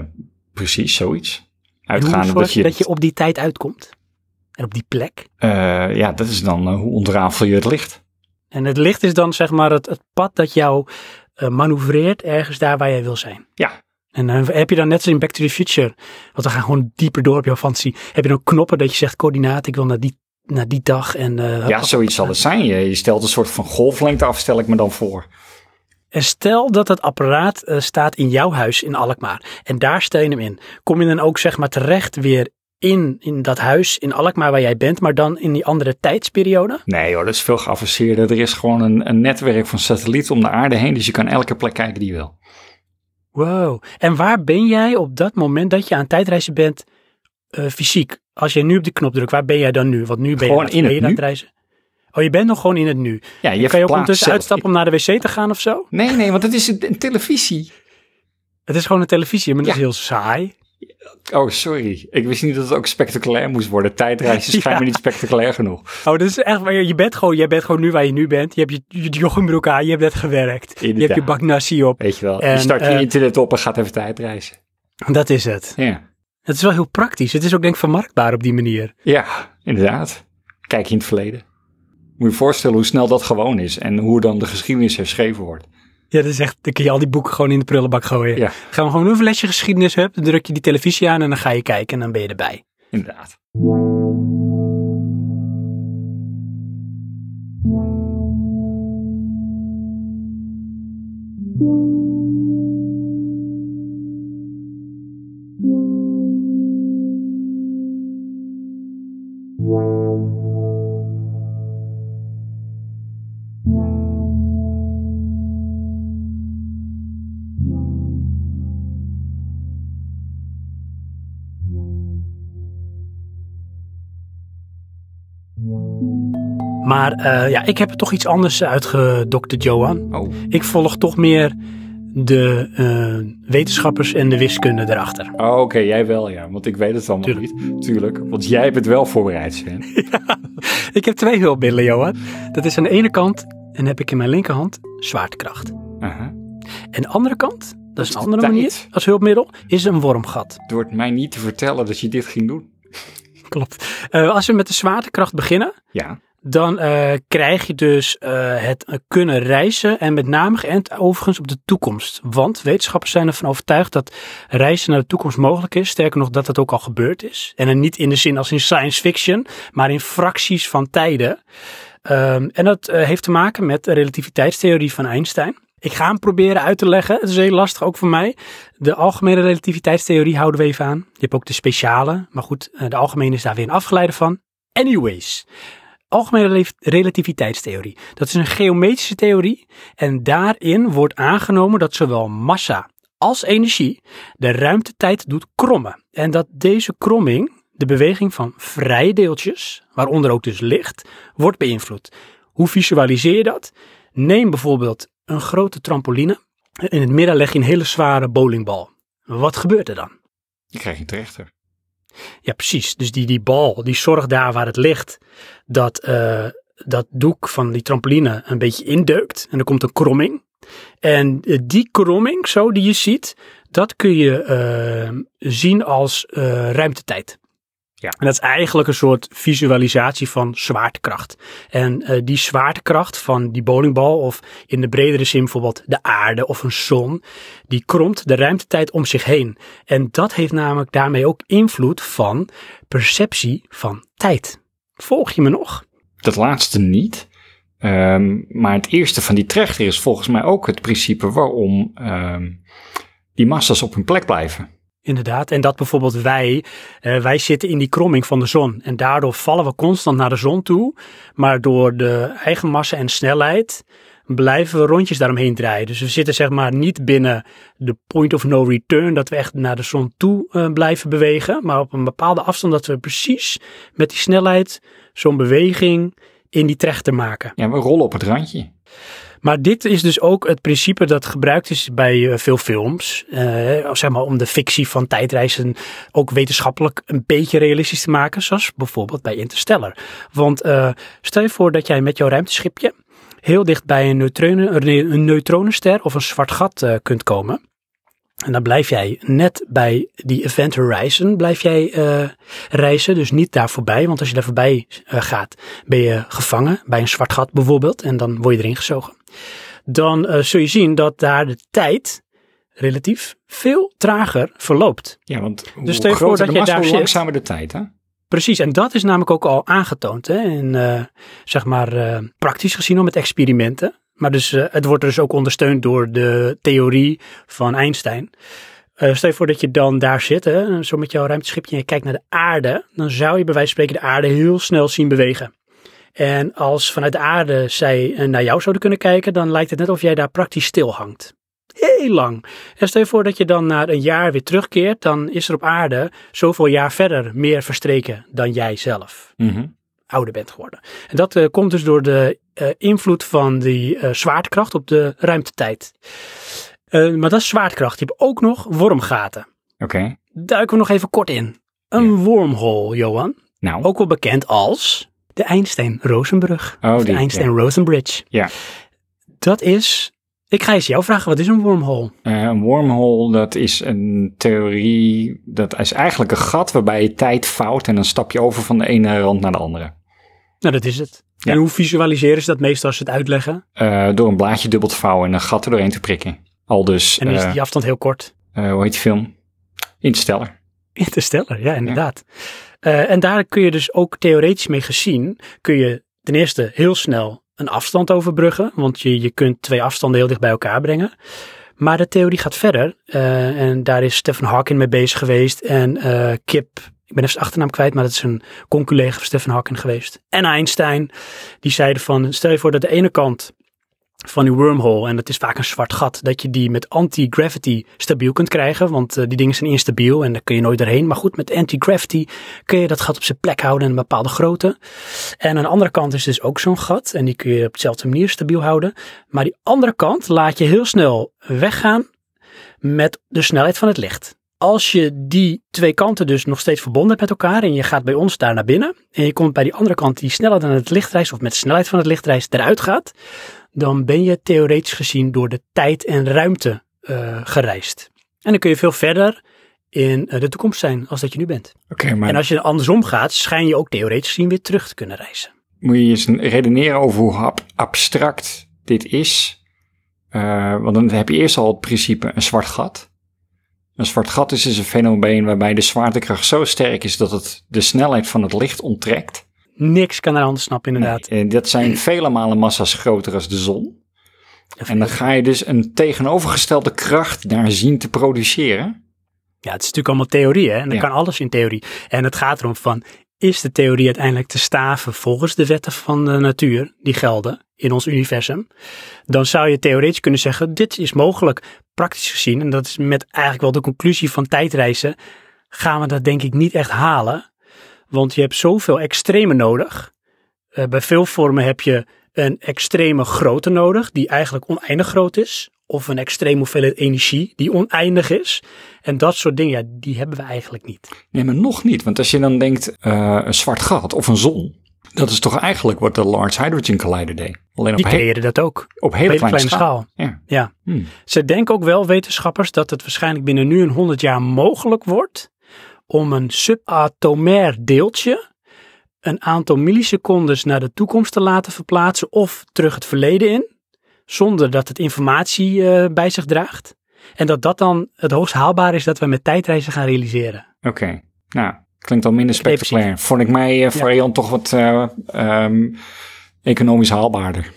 precies, zoiets. Uitgaande dat je... dat je op die tijd uitkomt? En op die plek? eh, ja, dat is dan eh, hoe ontrafel je het licht. En het licht is dan zeg maar het, het pad dat jou eh, manoeuvreert ergens daar waar jij wil zijn. Ja, En heb je dan net zoals in Back to the Future, want we gaan gewoon dieper door op jouw fantasie. Heb je dan knoppen dat je zegt coördinaten, ik wil naar die, naar die dag. En, ja, zoiets zal het zijn. Je, je stelt een soort van golflengte af, stel ik me dan voor. En stel dat het apparaat staat in jouw huis in Alkmaar. En daar stel je hem in. Kom je dan ook zeg maar terecht weer in, in dat huis in Alkmaar waar jij bent, maar dan in die andere tijdsperiode? Nee hoor, dat is veel geavanceerder. Er is gewoon een, een netwerk van satellieten om de aarde heen. Dus je kan elke plek kijken die je wil. Wow. En waar ben jij op dat moment dat je aan tijdreizen bent eh, fysiek? Als je nu op de knop drukt, waar ben jij dan nu? Want nu ben je, aan het in het aan nu. het reizen. Oh, je bent nog gewoon in het nu. Ja, je kan je ook ondertussen zelf. uitstappen om naar de wc te gaan of zo? Nee, nee, want het is een, een televisie. Het is gewoon een televisie, maar dat Ja. is heel saai. Oh, sorry. Ik wist niet dat het ook spectaculair moest worden. Tijdreizen Ja. niet spectaculair genoeg. Oh, dat is echt, maar je bent gewoon, je bent gewoon nu waar je nu bent. Je hebt je, je joggingbroek aan, je hebt net gewerkt. Je hebt je bak nasi op. Weet je wel. En, je start je eh, internet op en gaat even tijdreizen. Dat is het. Ja. Het is wel heel praktisch. Het is ook denk ik vermarktbaar op die manier. ja, inderdaad. Kijk je in het verleden. Moet je je voorstellen hoe snel dat gewoon is. En hoe dan de geschiedenis herschreven wordt. Ja, dat is echt, dan kun je al die boeken gewoon in de prullenbak gooien. Ja. Gaan we gewoon een flesje geschiedenis hebben, dan druk je die televisie aan en dan ga je kijken en dan ben je erbij. Inderdaad. Maar eh, ja, ik heb er toch iets anders uitgedokterd, Johan. Oh, Ik volg toch meer de eh, wetenschappers en de wiskunde erachter. Oh, oké, jij wel ja. Want ik weet het allemaal Tuurlijk. niet. Tuurlijk. Want jij hebt het wel voorbereid, Sven. Ik heb twee hulpmiddelen, Johan. Dat is aan de ene kant, en heb ik in mijn linkerhand, zwaartekracht. Aha. En de andere kant, dat is een de andere tijd. manier als hulpmiddel, is een wormgat. Door mij niet te vertellen dat je dit ging doen. Klopt. Eh, als we met de zwaartekracht beginnen, Ja. Dan eh, krijg je dus eh, het kunnen reizen en met name geënt overigens op de toekomst. Want wetenschappers zijn ervan overtuigd dat reizen naar de toekomst mogelijk is. Sterker nog, dat het ook al gebeurd is. En niet in de zin als in science fiction, maar in fracties van tijden. Ehm, en dat eh, heeft te maken met de relativiteitstheorie van Einstein. Ik ga hem proberen uit te leggen. Het is heel lastig, ook voor mij. De algemene relativiteitstheorie houden we even aan. Je hebt ook de speciale, maar goed, de algemene is daar weer een afgeleide van. Anyways, algemene rela- relativiteitstheorie. Dat is een geometrische theorie en daarin wordt aangenomen dat zowel massa als energie de ruimtetijd doet krommen. En dat deze kromming, de beweging van vrije deeltjes, waaronder ook dus licht, wordt beïnvloed. Hoe visualiseer je dat? Neem bijvoorbeeld een grote trampoline. In het midden leg je een hele zware bowlingbal. Wat gebeurt er dan? Je krijgt een trechter. Ja, precies. Dus die, die bal, die zorgt daar waar het ligt, dat eh, dat doek van die trampoline een beetje indeukt. En er komt een kromming. En eh, die kromming, zo die je ziet, dat kun je eh, zien als ruimtetijd. Ja. En dat is eigenlijk een soort visualisatie van zwaartekracht. En eh, die zwaartekracht van die bowlingbal, of in de bredere zin bijvoorbeeld de aarde of een zon, die kromt de ruimtetijd om zich heen. En dat heeft namelijk daarmee ook invloed van perceptie van tijd. Volg je me nog? Dat laatste niet. Ehm, maar het eerste van die trechter is volgens mij ook het principe waarom ehm, die massa's op hun plek blijven. Inderdaad, en dat bijvoorbeeld wij, eh, wij zitten in die kromming van de zon en daardoor vallen we constant naar de zon toe, maar door de eigen massa en snelheid blijven we rondjes daaromheen draaien. Dus we zitten zeg maar niet binnen de point of no return, dat we echt naar de zon toe eh, blijven bewegen, maar op een bepaalde afstand dat we precies met die snelheid zo'n beweging in die trechter maken. Ja, we rollen op het randje. Maar dit is dus ook het principe dat gebruikt is bij eh, veel films. eh, zeg maar om de fictie van tijdreizen ook wetenschappelijk een beetje realistisch te maken. Zoals bijvoorbeeld bij Interstellar. Want eh, stel je voor dat jij met jouw ruimteschipje heel dicht bij een, neutronen, een neutronenster of een zwart gat kunt komen. En dan blijf jij net bij die Event Horizon blijf jij reizen, dus niet daar voorbij. Want als je daar voorbij gaat, ben je gevangen bij een zwart gat bijvoorbeeld. En dan word je erin gezogen. Dan eh, zul je zien dat daar de tijd relatief veel trager verloopt. Ja, want hoe Dus je voor groter dat de massa, daar hoe zit. langzamer de tijd, hè? Precies, en dat is namelijk ook al aangetoond. Hè? En, eh, zeg maar eh, praktisch gezien al met experimenten. Maar dus, het wordt dus ook ondersteund door de theorie van Einstein. Stel je voor dat je dan daar zit, hè, zo met jouw ruimteschipje en je kijkt naar de aarde. Dan zou je bij wijze van spreken de aarde heel snel zien bewegen. En als vanuit de aarde zij eh, naar jou zouden kunnen kijken, dan lijkt het net of jij daar praktisch stil hangt. Heel lang. En stel je voor dat je dan na een jaar weer terugkeert, dan is er op aarde zoveel jaar verder meer verstreken dan jij zelf Mhm. ouder bent geworden. En dat eh, komt dus door de eh, invloed van die eh, zwaartekracht op de ruimtetijd. Maar dat is zwaartekracht. Je hebt ook nog wormgaten. Oké. Duiken we nog even kort in. Een wormhole, Johan. Nou, Ook wel bekend als de Einstein-Rosenbrug. Oh, of de die, ja. Einstein-Rosenbridge. Ja. Dat is... Ik ga eens jou vragen, wat is een wormhole? eh, een wormhole, dat is een theorie, dat is eigenlijk een gat waarbij je tijd fout en dan stap je over van de ene rand naar de andere. Nou, dat is het. Ja. En hoe visualiseren ze dat meestal als ze het uitleggen? Eh, door een blaadje dubbel te vouwen en een gat er doorheen te prikken. Al dus, En dan is eh, die afstand heel kort. hoe heet die film? Interstellar. Interstellar, ja, inderdaad. Eh, en daar kun je dus ook theoretisch mee gezien, kun je ten eerste heel snel een afstand overbruggen, want je, je kunt twee afstanden heel dicht bij elkaar brengen. Maar de theorie gaat verder eh, en daar is Stephen Hawking mee bezig geweest en eh, Kip, ik ben even zijn achternaam kwijt, maar dat is een conculega van Stephen Hawking geweest. En Einstein, die zeiden van, stel je voor dat de ene kant van die wormhole, en dat is vaak een zwart gat, dat je die met anti-gravity stabiel kunt krijgen, want eh, die dingen zijn instabiel en daar kun je nooit doorheen. Maar goed, met anti-gravity kun je dat gat op zijn plek houden en een bepaalde grootte. En aan de andere kant is dus ook zo'n gat en die kun je op dezelfde manier stabiel houden. Maar die andere kant laat je heel snel weggaan met de snelheid van het licht. Als je die twee kanten dus nog steeds verbonden hebt met elkaar en je gaat bij ons daar naar binnen en je komt bij die andere kant die sneller dan het licht reist of met de snelheid van het licht reist eruit gaat, dan ben je theoretisch gezien door de tijd en ruimte eh, gereisd. En dan kun je veel verder in eh, de toekomst zijn als dat je nu bent. Oké, maar En als je andersom gaat, schijn je ook theoretisch gezien weer terug te kunnen reizen. moet je eens redeneren over hoe ab- abstract dit is. Eh, want dan heb je eerst al het principe een zwart gat. Een zwart gat is dus een fenomeen waarbij de zwaartekracht zo sterk is dat het de snelheid van het licht onttrekt. Niks kan er anders snappen inderdaad. En dat zijn vele malen massa's groter als de zon. En dan ga je dus een tegenovergestelde kracht daar zien te produceren. Ja, het is natuurlijk allemaal theorie hè. En dan Ja. kan alles in theorie. En het gaat erom van, is de theorie uiteindelijk te staven volgens de wetten van de natuur die gelden in ons universum? Dan zou je theoretisch kunnen zeggen, dit is mogelijk. Praktisch gezien, en dat is met eigenlijk wel de conclusie van tijdreizen, gaan we dat denk ik niet echt halen. Want je hebt zoveel extreme nodig. Eh, bij veel vormen heb je een extreme grootte nodig, die eigenlijk oneindig groot is. Of een extreme hoeveelheid energie, die oneindig is. En dat soort dingen, ja, die hebben we eigenlijk niet. Nee, maar nog niet. Want als je dan denkt, eh, een zwart gat of een zon. Dat is toch eigenlijk wat de Large Hydrogen Collider deed. Alleen op, Die creëren dat ook. op hele, hele kleine, kleine schaal. schaal. Ja. Ja. Hmm. Ze denken ook wel, wetenschappers, dat het waarschijnlijk binnen nu een 100 jaar mogelijk wordt om een subatomair deeltje een aantal millisecondes naar de toekomst te laten verplaatsen of terug het verleden in, zonder dat het informatie eh, bij zich draagt. En dat dat dan het hoogst haalbaar is dat we met tijdreizen gaan realiseren. Oké, nou, klinkt al minder spectaculair. Vond ik mij eh, voor Eon toch wat eh, ehm, economisch haalbaarder.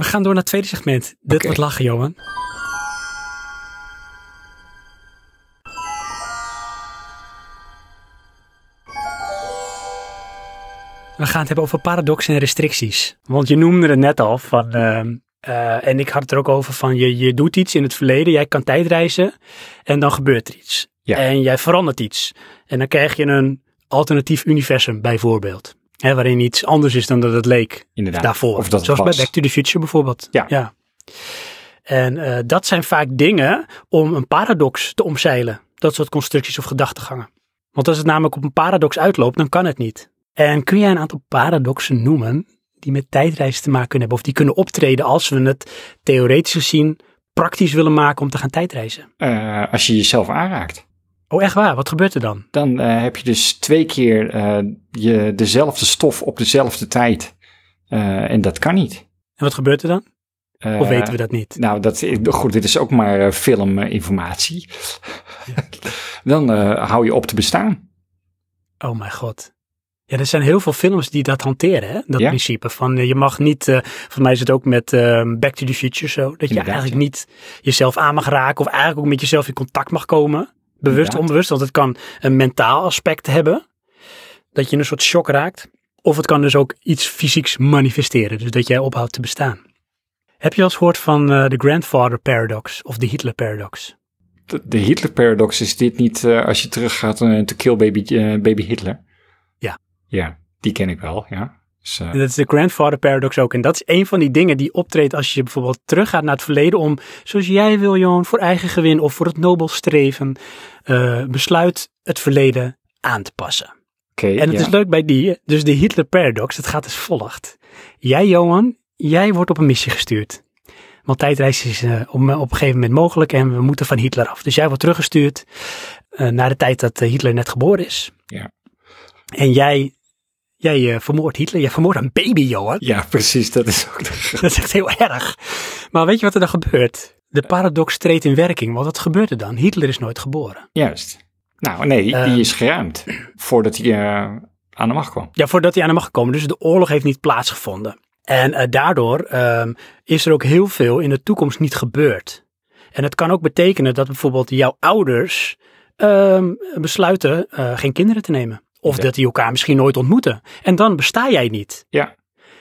We gaan door naar het tweede segment. Dit wordt lachen, Johan. We gaan het hebben over paradoxen en restricties. Want je noemde het net al van, ehm, eh, en ik had het er ook over van, je, je doet iets in het verleden, jij kan tijdreizen en dan gebeurt er iets. Ja. En jij verandert iets. En dan krijg je een alternatief universum bijvoorbeeld. Hè, waarin iets anders is dan dat het leek Inderdaad. daarvoor. Of dat Zoals bij Back to the Future bijvoorbeeld. Ja. En eh, dat zijn vaak dingen om een paradox te omzeilen. Dat soort constructies of gedachtegangen. Want als het namelijk op een paradox uitloopt, dan kan het niet. En kun jij een aantal paradoxen noemen die met tijdreizen te maken kunnen hebben? Of die kunnen optreden als we het theoretisch gezien praktisch willen maken om te gaan tijdreizen? Eh, als je jezelf aanraakt. Oh, echt waar? Wat gebeurt er dan? Dan eh, heb je dus twee keer eh, je, dezelfde stof op dezelfde tijd. Eh, en dat kan niet. En wat gebeurt er dan? Of weten we dat niet? Nou, dat, goed, dit is ook maar filminformatie. dan hou je op te bestaan. Oh mijn god. Ja, er zijn heel veel films die dat hanteren, hè? dat Ja. principe. Van je mag niet, eh voor mij is het ook met eh, Back to the Future zo, dat je eigenlijk ja. niet jezelf aan mag raken of eigenlijk ook met jezelf in contact mag komen. Bewust, Inderdaad. onbewust, want het kan een mentaal aspect hebben. Dat je in een soort shock raakt. Of het kan dus ook iets fysieks manifesteren, dus dat jij ophoudt te bestaan. Heb je al eens gehoord van eh, de Grandfather Paradox of de Hitler Paradox? De, de Hitler-paradox is dit niet eh, als je teruggaat uh, to kill baby, eh, baby Hitler? Ja. Ja, die ken ik wel, ja. Dus, eh, En dat is de Grandfather Paradox ook. En dat is een van die dingen die optreedt als je bijvoorbeeld teruggaat naar het verleden om, zoals jij wil, Johan, voor eigen gewin of voor het nobel streven, eh, besluit het verleden aan te passen. Oké, En het ja. is leuk bij die, dus de Hitler Paradox, het gaat als volgt. Jij, Johan, jij wordt op een missie gestuurd. Want tijdreizen is eh, op, op een gegeven moment mogelijk en we moeten van Hitler af. Dus jij wordt teruggestuurd eh, naar de tijd dat eh, Hitler net geboren is. Ja. En jij, jij eh, vermoordt Hitler, jij vermoordt een baby, Johan. Ja, precies, dat is ook de Dat is echt heel erg. Maar weet je wat er dan gebeurt? De paradox treedt in werking. Want wat gebeurt er dan? Hitler is nooit geboren. Juist. Nou, nee, die, Ehm. is geruimd voordat hij eh, aan de macht kwam. Ja, voordat hij aan de macht gekomen. Dus de oorlog heeft niet plaatsgevonden. En eh, daardoor ehm, is er ook heel veel in de toekomst niet gebeurd. En het kan ook betekenen dat bijvoorbeeld jouw ouders ehm, besluiten geen kinderen te nemen. Of Ja. dat die elkaar misschien nooit ontmoeten. En dan besta jij niet. Ja,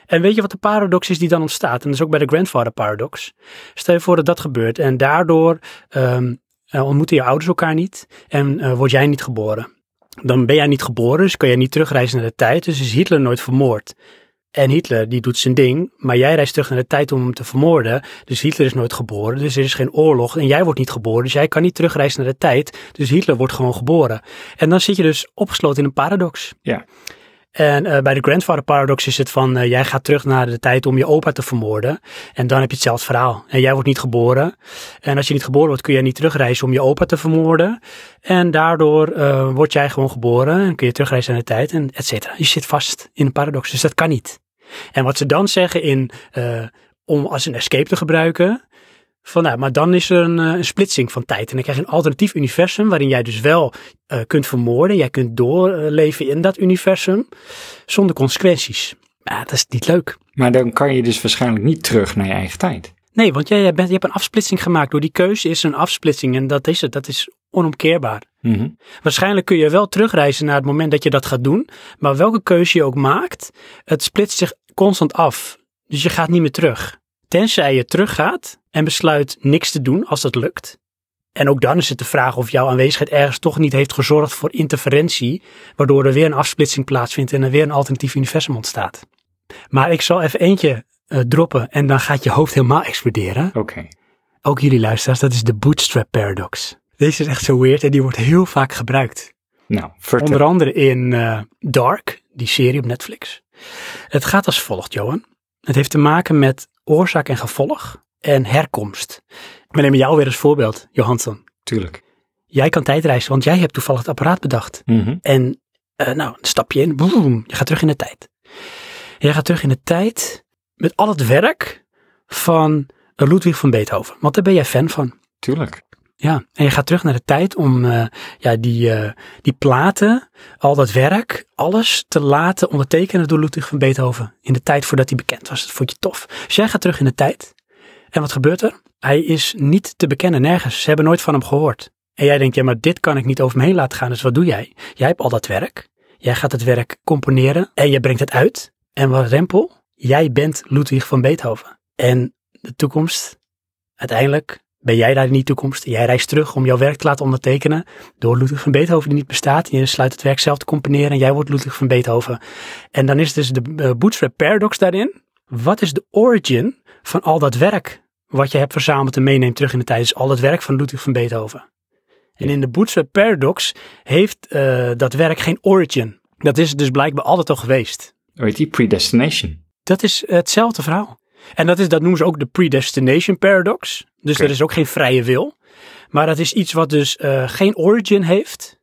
En weet je wat de paradox is die dan ontstaat? En dat is ook bij de grandfather paradox. Stel je voor dat dat gebeurt en daardoor ehm, eh, ontmoeten je ouders elkaar niet en eh, word jij niet geboren. Dan ben jij niet geboren, dus kan jij niet terugreizen naar de tijd. Dus is Hitler nooit vermoord. En Hitler die doet zijn ding, maar jij reist terug naar de tijd om hem te vermoorden. Dus Hitler is nooit geboren, dus er is geen oorlog. En jij wordt niet geboren, dus jij kan niet terugreizen naar de tijd. Dus Hitler wordt gewoon geboren. En dan zit je dus opgesloten in een paradox. ja. En eh, bij de Grandfather Paradox is het van, eh, jij gaat terug naar de tijd om je opa te vermoorden. En dan heb je hetzelfde verhaal. En jij wordt niet geboren. En als je niet geboren wordt, kun je niet terugreizen om je opa te vermoorden. En daardoor eh, word jij gewoon geboren en kun je terugreizen naar de tijd en et cetera. Je zit vast in een paradox, dus dat kan niet. En wat ze dan zeggen in, om als een escape te gebruiken, Van, nou, maar dan is er een, eh, een splitsing van tijd. En dan krijg je een alternatief universum waarin jij dus wel eh, kunt vermoorden. Jij kunt doorleven in dat universum zonder consequenties. Ja, dat is niet leuk. Maar dan kan je dus waarschijnlijk niet terug naar je eigen tijd. Nee, want jij bent, je hebt een afsplitsing gemaakt. Door die keuze is een afsplitsing en dat is het. Dat is onomkeerbaar. Mhm. Waarschijnlijk kun je wel terugreizen naar het moment dat je dat gaat doen. Maar welke keuze je ook maakt, het splitst zich constant af. Dus je gaat niet meer terug. Tenzij je teruggaat en besluit niks te doen als dat lukt. En ook dan is het de vraag of jouw aanwezigheid ergens toch niet heeft gezorgd voor interferentie, waardoor er weer een afsplitsing plaatsvindt en er weer een alternatief universum ontstaat. Maar ik zal even eentje eh, droppen en dan gaat je hoofd helemaal exploderen. Oké. Ook jullie luisteraars, dat is de bootstrap paradox. Deze is echt zo weird en die wordt heel vaak gebruikt. Nou, vertel. Onder andere in eh, Dark, die serie op Netflix. Het gaat als volgt, Johan. Het heeft te maken met oorzaak en gevolg en herkomst. We nemen jou weer als voorbeeld, Johansson. Tuurlijk. Jij kan tijdreizen, want jij hebt toevallig het apparaat bedacht. Mhm. En eh, nou, dan stap je in, boem, je gaat terug in de tijd. Je gaat terug in de tijd met al het werk van Ludwig van Beethoven. Want daar ben jij fan van. Tuurlijk. Ja, en je gaat terug naar de tijd om eh, ja, die, eh, die platen, al dat werk, alles te laten ondertekenen door Ludwig van Beethoven. In de tijd voordat hij bekend was. Dat vond je tof. Dus jij gaat terug in de tijd. En wat gebeurt er? Hij is niet te bekennen nergens. Ze hebben nooit van hem gehoord. En jij denkt, ja, maar dit kan ik niet over me heen laten gaan. Dus wat doe jij? Jij hebt al dat werk. Jij gaat het werk componeren en je brengt het uit. En wat rempel? Jij bent Ludwig van Beethoven. En de toekomst, uiteindelijk ben jij daar in die toekomst. Jij reist terug om jouw werk te laten ondertekenen door Ludwig van Beethoven die niet bestaat. Je sluit het werk zelf te componeren en jij wordt Ludwig van Beethoven. En dan is dus de eh, bootstrap paradox daarin. Wat is de origin van al dat werk wat je hebt verzameld en meeneemt terug in de tijd? Dus al dat werk van Ludwig van Beethoven. En in de bootstrap paradox heeft eh, dat werk geen origin. Dat is dus blijkbaar altijd al geweest. Die? Predestination. Dat is hetzelfde verhaal. En dat, is, dat noemen ze ook de predestination paradox. Dus er is ook geen vrije wil. Maar dat is iets wat dus eh, geen origin heeft.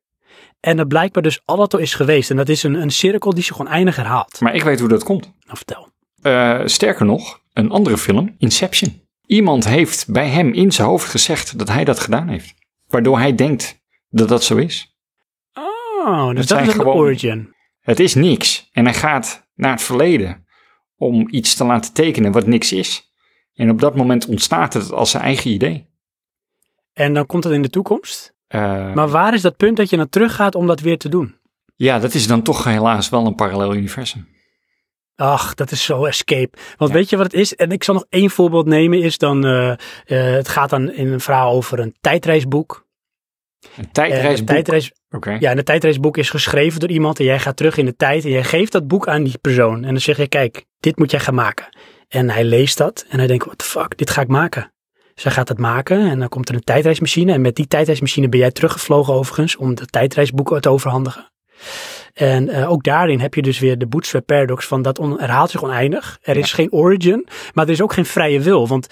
En dat blijkbaar dus altijd al is geweest. En dat is een, een cirkel die zich oneindig herhaalt. Maar ik weet hoe dat komt. Nou, vertel. Eh, sterker nog, een andere film, Inception. Iemand heeft bij hem in zijn hoofd gezegd dat hij dat gedaan heeft. Waardoor hij denkt dat dat zo is. Oh, dus dat zijn is een gewoon- origin. Het is niks. En hij gaat naar het verleden om iets te laten tekenen wat niks is. En op dat moment ontstaat het als zijn eigen idee. En dan komt het in de toekomst. Eh, Maar waar is dat punt dat je naar terug gaat om dat weer te doen? ja, dat is dan toch helaas wel een parallel universum. Ach, dat is zo escape. Want Ja. weet je wat het is? En ik zal nog één voorbeeld nemen. Is dan, eh, eh, het gaat dan in een verhaal over een tijdreisboek. Een tijdreisboek. tijdreis, Oké. Ja, en het tijdreisboek is geschreven door iemand en jij gaat terug in de tijd en jij geeft dat boek aan die persoon. En dan zeg je, kijk, dit moet jij gaan maken. En hij leest dat en hij denkt, what the fuck, dit ga ik maken. Dus hij gaat het maken en dan komt er een tijdreismachine. En met die tijdreismachine ben jij teruggevlogen overigens om de tijdreisboeken te overhandigen. En eh, ook daarin heb je dus weer de bootstrap paradox van dat on- herhaalt zich oneindig. Er is geen origin, maar er is ook geen vrije wil. Want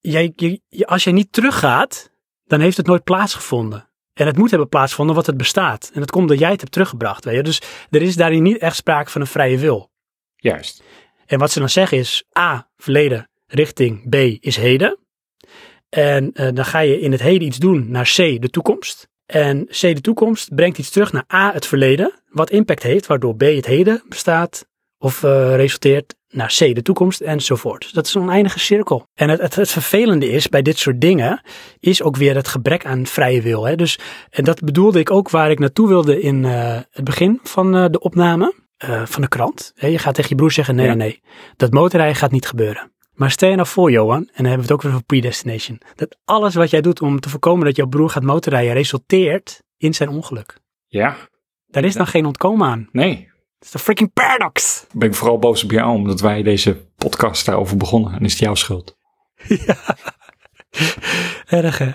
jij, je- als jij niet teruggaat, dan heeft het nooit plaatsgevonden. En het moet hebben plaatsgevonden wat het bestaat. En dat komt dat jij het hebt teruggebracht. Weet je? Dus er is daarin niet echt sprake van een vrije wil. Juist. En wat ze dan zeggen is A, verleden, richting B is heden. En eh, dan ga je in het heden iets doen naar C, de toekomst. En C, de toekomst, brengt iets terug naar A, het verleden. Wat impact heeft, waardoor B, het heden bestaat. Of eh, resulteert naar C, de toekomst enzovoort. Dat is een oneindige cirkel. En het, het, het vervelende is bij dit soort dingen, is ook weer het gebrek aan vrije wil. Hè? Dus, en dat bedoelde ik ook waar ik naartoe wilde in eh, het begin van eh, de opname eh, van de krant. Hè, je gaat tegen je broer zeggen, nee, Ja. nee, nee, dat motorrijden gaat niet gebeuren. Maar stel je nou voor, Johan, en dan hebben we het ook weer over predestination, dat alles wat jij doet om te voorkomen dat jouw broer gaat motorrijden, resulteert in zijn ongeluk. Ja. Daar is dan geen ontkomen aan. Nee. Het is de freaking paradox. Ben ik vooral boos op jou omdat wij deze podcast daarover begonnen. En is het jouw schuld. Erg hè?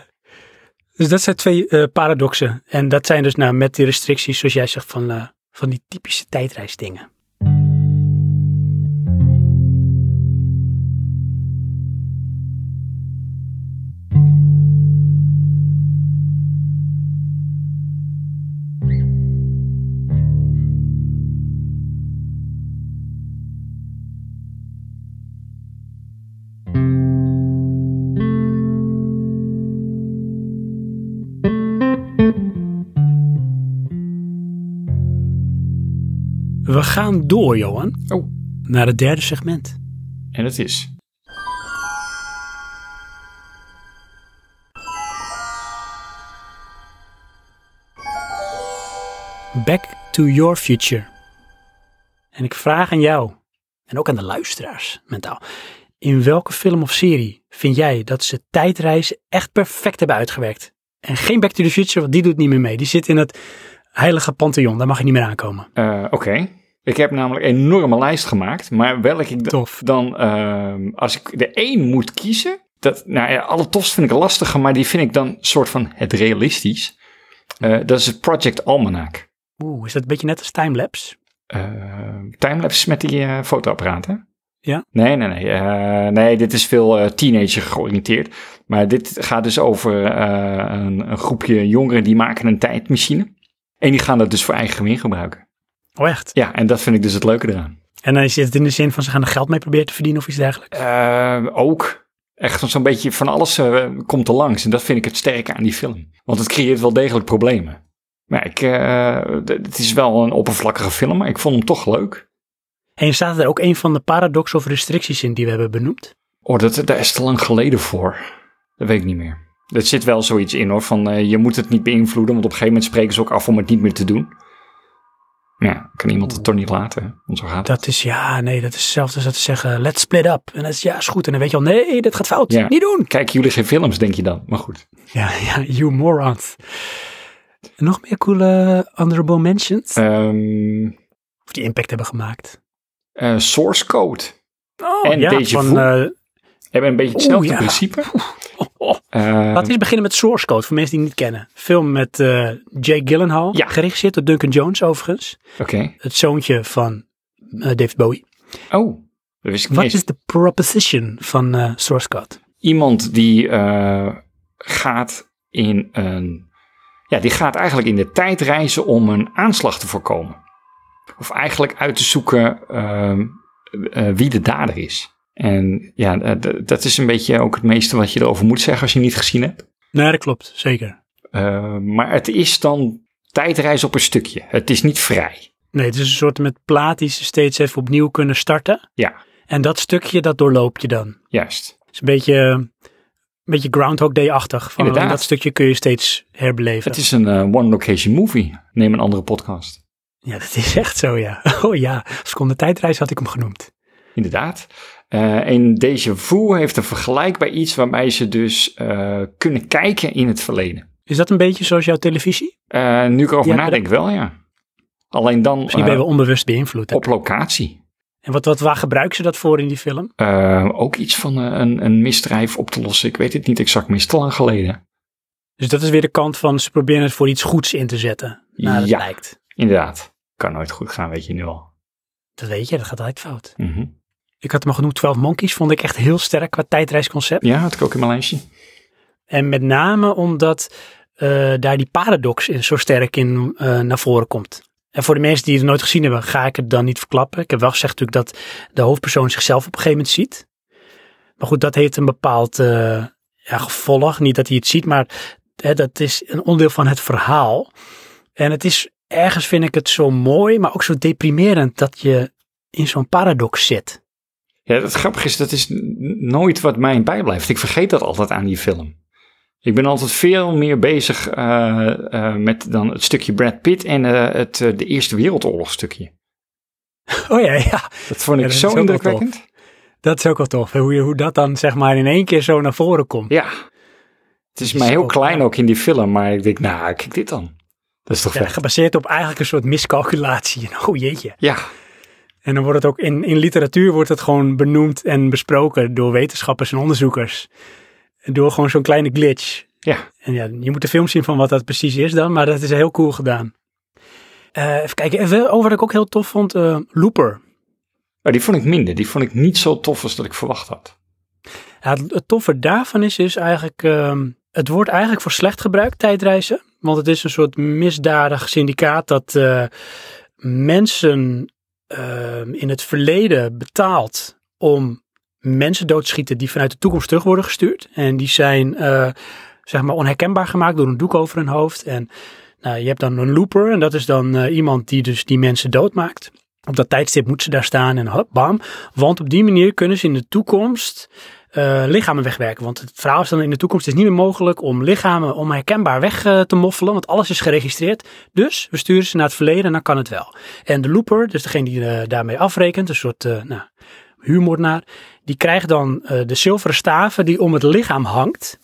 Dus dat zijn twee eh, paradoxen. En dat zijn dus nou met die restricties, zoals jij zegt, van, eh, van die typische tijdreisdingen. Gaan door, Johan, Oh, naar het derde segment. en dat is... Back to your future. En ik vraag aan jou, en ook aan de luisteraars mentaal, in welke film of serie vind jij dat ze tijdreizen echt perfect hebben uitgewerkt? En geen Back to the Future, want die doet niet meer mee. Die zit in het heilige pantheon, daar mag je niet meer aankomen. Eh, Oké. Ik heb namelijk een enorme lijst gemaakt, maar welke ik Tof. dan, ehm, als ik de één moet kiezen, dat, nou ja, alle tofst vind ik lastiger, maar die vind ik dan soort van het realistisch. Eh, dat is het Project Almanac. Oeh, is dat een beetje net als timelapse? Eh timelapse met die eh, fotoapparaat, hè? Ja. Nee, nee, nee. eh, nee, dit is veel teenager georiënteerd. Maar dit gaat dus over een, een groepje jongeren die maken een tijdmachine. En die gaan dat dus voor eigen gewin gebruiken. Oh echt? Ja, en dat vind ik dus het leuke eraan. En dan is het in de zin van ze gaan er geld mee proberen te verdienen of iets dergelijks? Eh, ook. Echt zo'n beetje van alles eh, komt er langs. En dat vind ik het sterke aan die film. Want het creëert wel degelijk problemen. Maar ik, eh, het is wel een oppervlakkige film, maar ik vond hem toch leuk. En staat er ook een van de paradoxen of restricties in die we hebben benoemd? Oh, dat, daar is te lang geleden voor. Dat weet ik niet meer. Er zit wel zoiets in hoor, van je moet het niet beïnvloeden, want op een gegeven moment spreken ze ook af om het niet meer te doen. Ja, kan iemand het toch niet laten, want zo gaat het. Dat is, ja, nee, dat is hetzelfde als dat te zeggen, let's split up. En dat is, ja, is goed. En dan weet je al, nee, dit gaat fout. Ja. Niet doen. Kijken jullie geen films, denk je dan? Maar goed. Ja, ja, you morons. Nog meer coole honorable mentions? Ehm, of die impact hebben gemaakt? eh, source Code. Oh, En ja, van, Vu. eh, Hebben een beetje hetzelfde ja. principe. oh, oh. Eh, Laten we eens beginnen met Source Code, voor mensen die het niet kennen. Film met eh, Jake Gyllenhaal, Ja. geregisseerd door Duncan Jones overigens. Oké. Het zoontje van eh, David Bowie. Oh, dat wist ik niet Wat is de proposition van Source Code? Iemand die gaat in een... Ja, die gaat eigenlijk in de tijd reizen om een aanslag te voorkomen. Of eigenlijk uit te zoeken ehm, eh, wie de dader is. En ja, dat is een beetje ook het meeste wat je erover moet zeggen als je niet gezien hebt. Nee, dat klopt, zeker. Eh, maar het is dan tijdreizen op een stukje. Het is niet vrij. Nee, het is een soort met plaat die ze steeds even opnieuw kunnen starten. Ja, En dat stukje, dat doorloop je dan. juist. Het is een beetje, een beetje Groundhog Day-achtig. Van Inderdaad. Dat stukje kun je steeds herbeleven. Het is een eh, one-location movie. Neem een andere podcast. Ja, dat is echt zo, ja. Oh ja, als ik om de tijdreis had ik hem genoemd. Inderdaad. Eh en Deja Vu heeft een vergelijkbaar iets waarbij ze dus eh, kunnen kijken in het verleden. Is dat een beetje zoals jouw televisie? Eh, nu ik erover Ja, nadenk wel, ja. Alleen dan Misschien ben je wel onbewust beïnvloed. hè? op locatie. En wat, wat, waar gebruiken ze dat voor in die film? Ook iets van een, een misdrijf op te lossen. Ik weet het niet exact, maar is te lang geleden. Dus dat is weer de kant van ze proberen het voor iets goeds in te zetten. Naar het Ja. lijkt. Inderdaad. Kan nooit goed gaan, weet je nu al. Dat weet je, dat gaat altijd fout. Mhm. Ik had hem al genoemd, 12 Monkeys vond ik echt heel sterk qua tijdreisconcept. Ja, had ik ook in mijn lijstje. En met name omdat eh, daar die paradox in zo sterk in eh, naar voren komt. En voor de mensen die het nooit gezien hebben, ga ik het dan niet verklappen. Ik heb wel gezegd natuurlijk dat de hoofdpersoon zichzelf op een gegeven moment ziet. Maar goed, dat heeft een bepaald eh, ja, gevolg. Niet dat hij het ziet, maar hè, dat is een onderdeel van het verhaal. En het is, ergens vind ik het zo mooi, maar ook zo deprimerend dat je in zo'n paradox zit. Ja, het grappige is, dat is nooit wat mij bijblijft. Ik vergeet dat altijd aan die film. Ik ben altijd veel meer bezig eh, eh, met dan het stukje Brad Pitt en eh, het de Eerste Wereldoorlog stukje. Oh ja, ja. Dat vond ik Ja, dat is zo indrukwekkend. Dat is ook wel tof. Hoe, je, hoe dat dan zeg maar in één keer zo naar voren komt. Ja. Het is is maar heel klein ook in die film, maar ik denk, nou, kijk dit dan. Dat is toch Ja, vet? gebaseerd op eigenlijk een soort miscalculatie. Oh jeetje. Ja, En dan wordt het ook in, in literatuur wordt het gewoon benoemd en besproken door wetenschappers en onderzoekers. Door gewoon zo'n kleine glitch. ja. En ja, je moet de film zien van wat dat precies is dan, maar dat is heel cool gedaan. Eh, even kijken, even over wat ik ook heel tof vond, eh, Looper. Oh, die vond ik minder. Die vond ik niet zo tof als dat ik verwacht had. Ja, het, het toffe daarvan is, is eigenlijk, ehm, het wordt eigenlijk voor slecht gebruikt, tijdreizen. Want het is een soort misdadig syndicaat dat eh, mensen ehm, in het verleden betaalt om mensen doodschieten die vanuit de toekomst terug worden gestuurd. En die zijn, eh, zeg maar, onherkenbaar gemaakt door een doek over hun hoofd. En nou, je hebt dan een looper en dat is dan eh, iemand die dus die mensen doodmaakt. Op dat tijdstip moet ze daar staan en hop, bam. Want op die manier kunnen ze in de toekomst eh, lichamen wegwerken. Want het verhaal is dan in de toekomst is niet meer mogelijk om lichamen onherkenbaar weg eh, te moffelen. Want alles is geregistreerd. Dus we sturen ze naar het verleden en dan kan het wel. En de looper, dus degene die eh, daarmee afrekent, een soort nou, huurmoordenaar. Die krijgt dan de zilveren staven die om het lichaam hangt.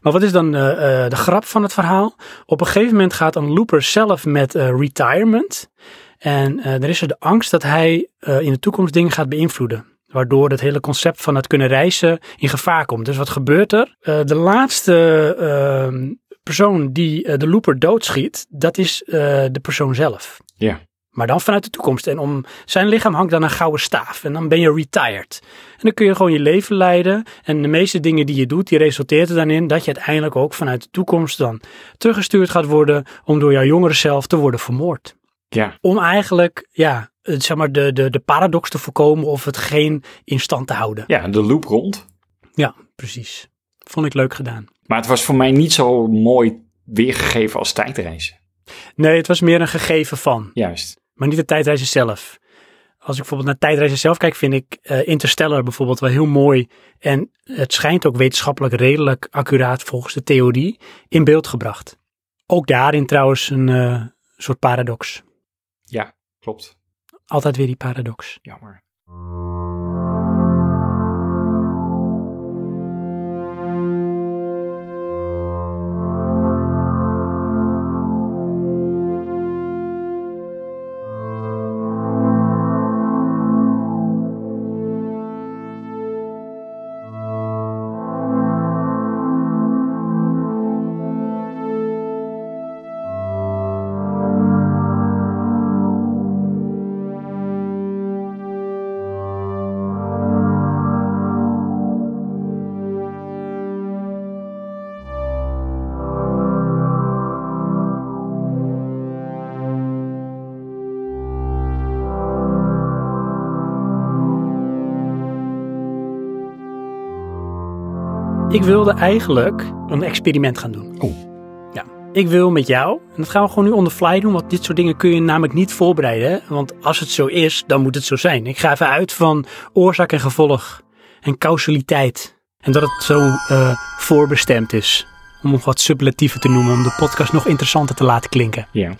Maar wat is dan de grap van het verhaal? Op een gegeven moment gaat een looper zelf met retirement. En er is er de angst dat hij in de toekomst dingen gaat beïnvloeden. Waardoor het hele concept van het kunnen reizen in gevaar komt. Dus wat gebeurt er? Eh, de laatste ehm, persoon die eh, de looper doodschiet, dat is eh, de persoon zelf. Ja. Maar dan vanuit de toekomst. En om zijn lichaam hangt dan een gouden staaf. En dan ben je retired. En dan kun je gewoon je leven leiden. En de meeste dingen die je doet, die resulteert er dan in dat je uiteindelijk ook vanuit de toekomst dan teruggestuurd gaat worden. Om door jouw jongere zelf te worden vermoord. Ja. Om eigenlijk, ja, zeg maar de, de, de paradox te voorkomen of het geen in stand te houden. ja, de loop rond. Ja, precies. Vond ik leuk gedaan. Maar het was voor mij niet zo mooi weergegeven als tijdreizen. Nee, het was meer een gegeven van. Juist. maar niet de tijdreizen zelf. Als ik bijvoorbeeld naar tijdreizen zelf kijk, vind ik eh, Interstellar bijvoorbeeld wel heel mooi. En het schijnt ook wetenschappelijk redelijk accuraat volgens de theorie in beeld gebracht. Ook daarin trouwens een eh, soort paradox. Ja, klopt. Altijd weer die paradox. Jammer. Ik wilde eigenlijk een experiment gaan doen. Oeh. Ja, ik wil met jou, en dat gaan we gewoon nu on the fly doen, want dit soort dingen kun je namelijk niet voorbereiden. Want als het zo is, dan moet het zo zijn. Ik ga even uit van oorzaak en gevolg en causaliteit. En dat het zo eh, voorbestemd is. Om nog wat superlatieven te noemen, om de podcast nog interessanter te laten klinken. Ja.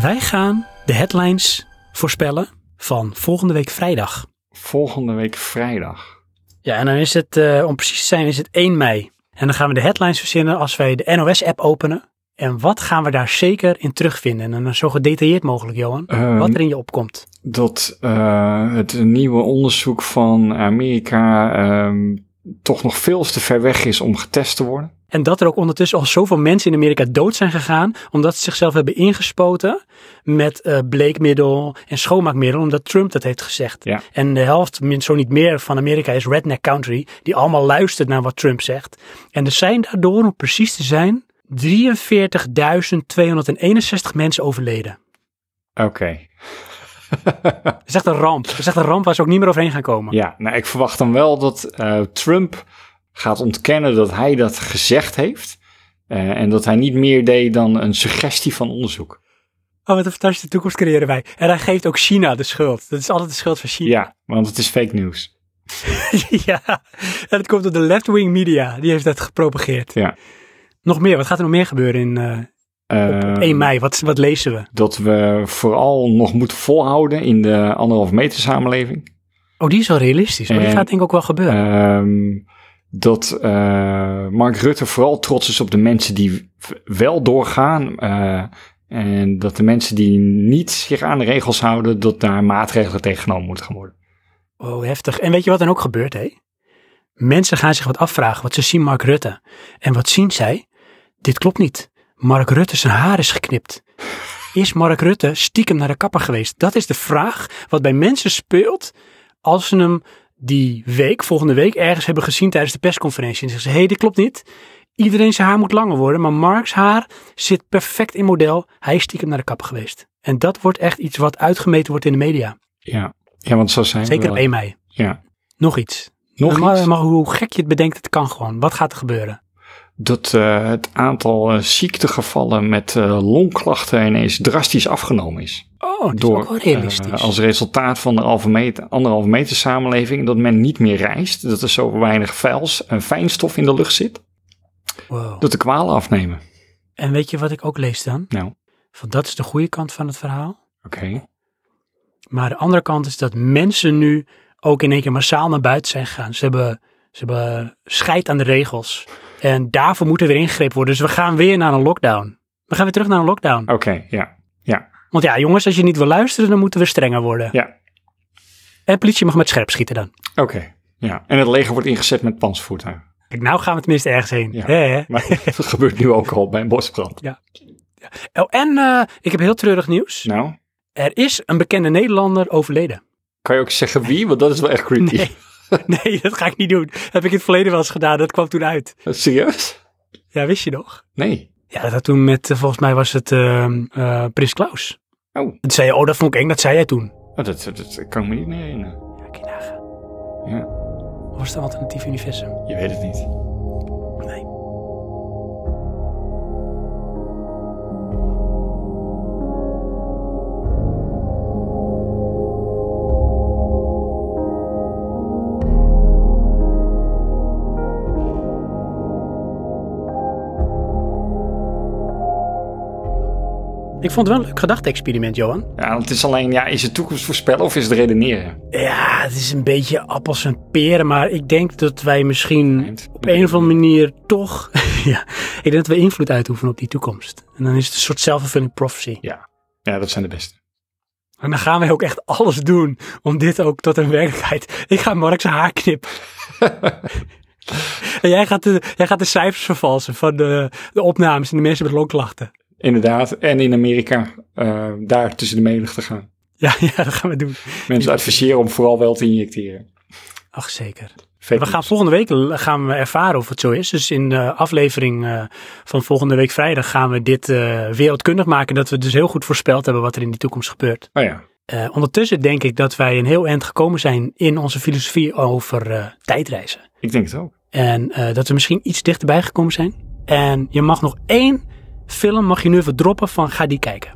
Wij gaan de headlines voorspellen van volgende week vrijdag. Volgende week vrijdag. Ja, en dan is het, eh, om precies te zijn, is het 1 mei. En dan gaan we de headlines verzinnen als wij de NOS-app openen. En wat gaan we daar zeker in terugvinden? En dan zo gedetailleerd mogelijk, Johan. Ehm, wat er in je opkomt. Dat eh, het nieuwe onderzoek van Amerika ehm, toch nog veel te ver weg is om getest te worden. En dat er ook ondertussen al zoveel mensen in Amerika dood zijn gegaan. Omdat ze zichzelf hebben ingespoten met eh, bleekmiddel en schoonmaakmiddel. Omdat Trump dat heeft gezegd. Ja. En de helft, zo niet meer, van Amerika is redneck country. Die allemaal luistert naar wat Trump zegt. En er zijn daardoor, om precies te zijn, 43.261 mensen overleden. Oké. Dat is echt een ramp. Dat is echt een ramp waar ze ook niet meer overheen gaan komen. Ja, nou ik verwacht dan wel dat eh, Trump gaat ontkennen dat hij dat gezegd heeft. Eh, en dat hij niet meer deed dan een suggestie van onderzoek. Oh, wat een fantastische toekomst creëren wij. En hij geeft ook China de schuld. Dat is altijd de schuld van China. Ja, want het is fake news. ja. En het komt door de left-wing media. Die heeft dat gepropageerd. Ja. Nog meer. Wat gaat er nog meer gebeuren in op Eh, 1 mei? Wat, wat lezen we? Dat we vooral nog moeten volhouden in de anderhalf meter samenleving. Oh, die is wel realistisch. Maar die gaat denk ik ook wel gebeuren. Ehm, dat eh, Mark Rutte vooral trots is op de mensen die wel doorgaan. eh, en dat de mensen die niet zich aan de regels houden, dat daar maatregelen tegen genomen moeten gaan worden. Oh, heftig. En weet je wat dan ook gebeurt, hè? Mensen gaan zich wat afvragen, wat ze zien Mark Rutte. En wat zien zij? Dit klopt niet. Mark Rutte zijn haar is geknipt. Is Mark Rutte stiekem naar de kapper geweest? Dat is de vraag wat bij mensen speelt als ze hem die week, volgende week, ergens hebben gezien tijdens de persconferentie. En zeggen ze, hé, hey, dit klopt niet. Iedereen zijn haar moet langer worden, maar Marks haar zit perfect in model. Hij is stiekem naar de kapper geweest. En dat wordt echt iets wat uitgemeten wordt in de media. Ja, ja want zo zijn we Zeker wel. op 1 mei. Ja. Nog iets. Nog maar, iets? maar hoe gek je het bedenkt, het kan gewoon. Wat gaat er gebeuren? Dat eh, het aantal eh, ziektegevallen met eh, longklachten ineens drastisch afgenomen is. Oh, dat is ook wel realistisch. als resultaat van de anderhalve meter, anderhalve meter samenleving, dat men niet meer reist, dat er zo weinig vuils en fijnstof in de lucht zit, Wow. dat de kwalen afnemen. En weet je wat ik ook lees dan? Nou, oké. Van dat is de goede kant van het verhaal. Maar de andere kant is dat mensen nu ook in één keer massaal naar buiten zijn gegaan. Ze hebben, ze hebben scheid aan de regels. En daarvoor moet er weer ingegrepen worden. Dus we gaan weer naar een lockdown. We gaan weer terug naar een lockdown. Oké, ja. Ja, Want ja, jongens, als je niet wil luisteren, dan moeten we strenger worden. ja. En politie mag met scherp schieten dan. Oké, ja. En het leger wordt ingezet met panzervoertuigen. Kijk, nou gaan we tenminste ergens heen. Ja. Hè, hè? Maar dat gebeurt nu ook al bij een bosbrand. Oh, en eh, ik heb heel treurig nieuws. Nou, Er is een bekende Nederlander overleden. kan je ook zeggen wie? Want dat is wel echt creepy. Nee, nee, dat ga ik niet doen. Dat heb ik in het verleden wel eens gedaan. Dat kwam toen uit. Serieus? Ja, wist je nog? Nee. Ja, dat had toen met, eh, volgens mij was het ehm, eh, Prins Klaus. Oh, Toen zei je, oh, dat vond ik eng. Dat zei jij toen. dat, dat, dat kan ik me niet meer herinneren. Ja, kun je nagaan. Ja, Of was het een alternatief universum? je weet het niet. Ik vond het wel een leuk gedachte-experiment, Johan. Ja, het is alleen, ja, is het toekomst voorspellen of is het redeneren? Ja, het is een beetje appels en peren, maar ik denk dat wij misschien Eind. op een of andere manier toch, ja, ik denk dat we invloed uitoefenen op die toekomst. En dan is het een soort self-fulfilling prophecy. Ja. Ja, dat zijn de beste. En dan gaan wij ook echt alles doen om dit ook tot een werkelijkheid. Ik ga Mark zijn haar knippen. en jij gaat, de, jij gaat de cijfers vervalsen van de, de opnames en de mensen met longklachten. Inderdaad. En in Amerika eh, daar tussen de menigte te gaan. Ja, ja, dat gaan we doen. Mensen adviseren om vooral wel te injecteren. Ach, zeker. Fake We gaan news. volgende week gaan we ervaren of het zo is. Dus in de aflevering eh, van volgende week vrijdag gaan we dit eh, wereldkundig maken. Dat we dus heel goed voorspeld hebben wat er in de toekomst gebeurt. Oh ja. Ondertussen denk ik dat wij een heel eind gekomen zijn in onze filosofie over tijdreizen. Ik denk het ook. En dat we misschien iets dichterbij gekomen zijn. En je mag nog één film mag je nu verdroppen van ga die kijken.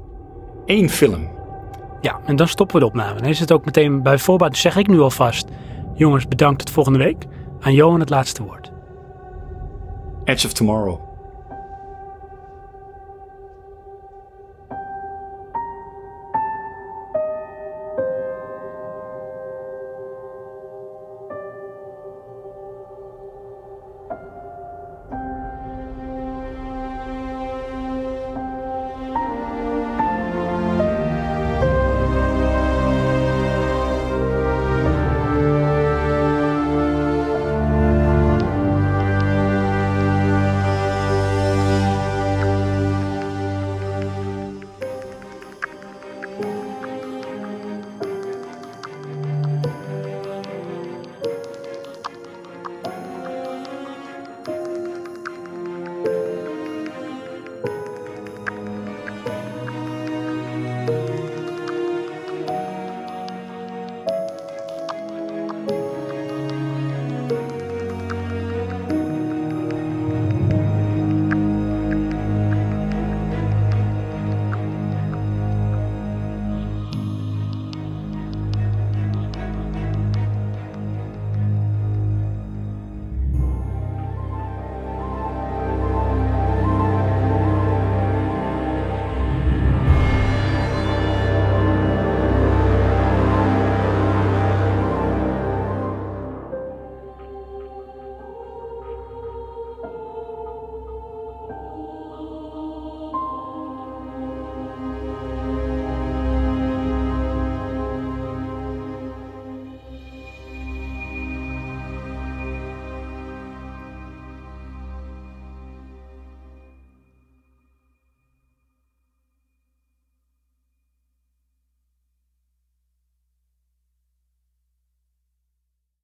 Eén film? Ja, en dan stoppen we de opname. Dan is het ook meteen bij voorbaat, dus zeg ik nu alvast. Jongens, bedankt tot volgende week. Aan Johan het laatste woord. Edge of Tomorrow.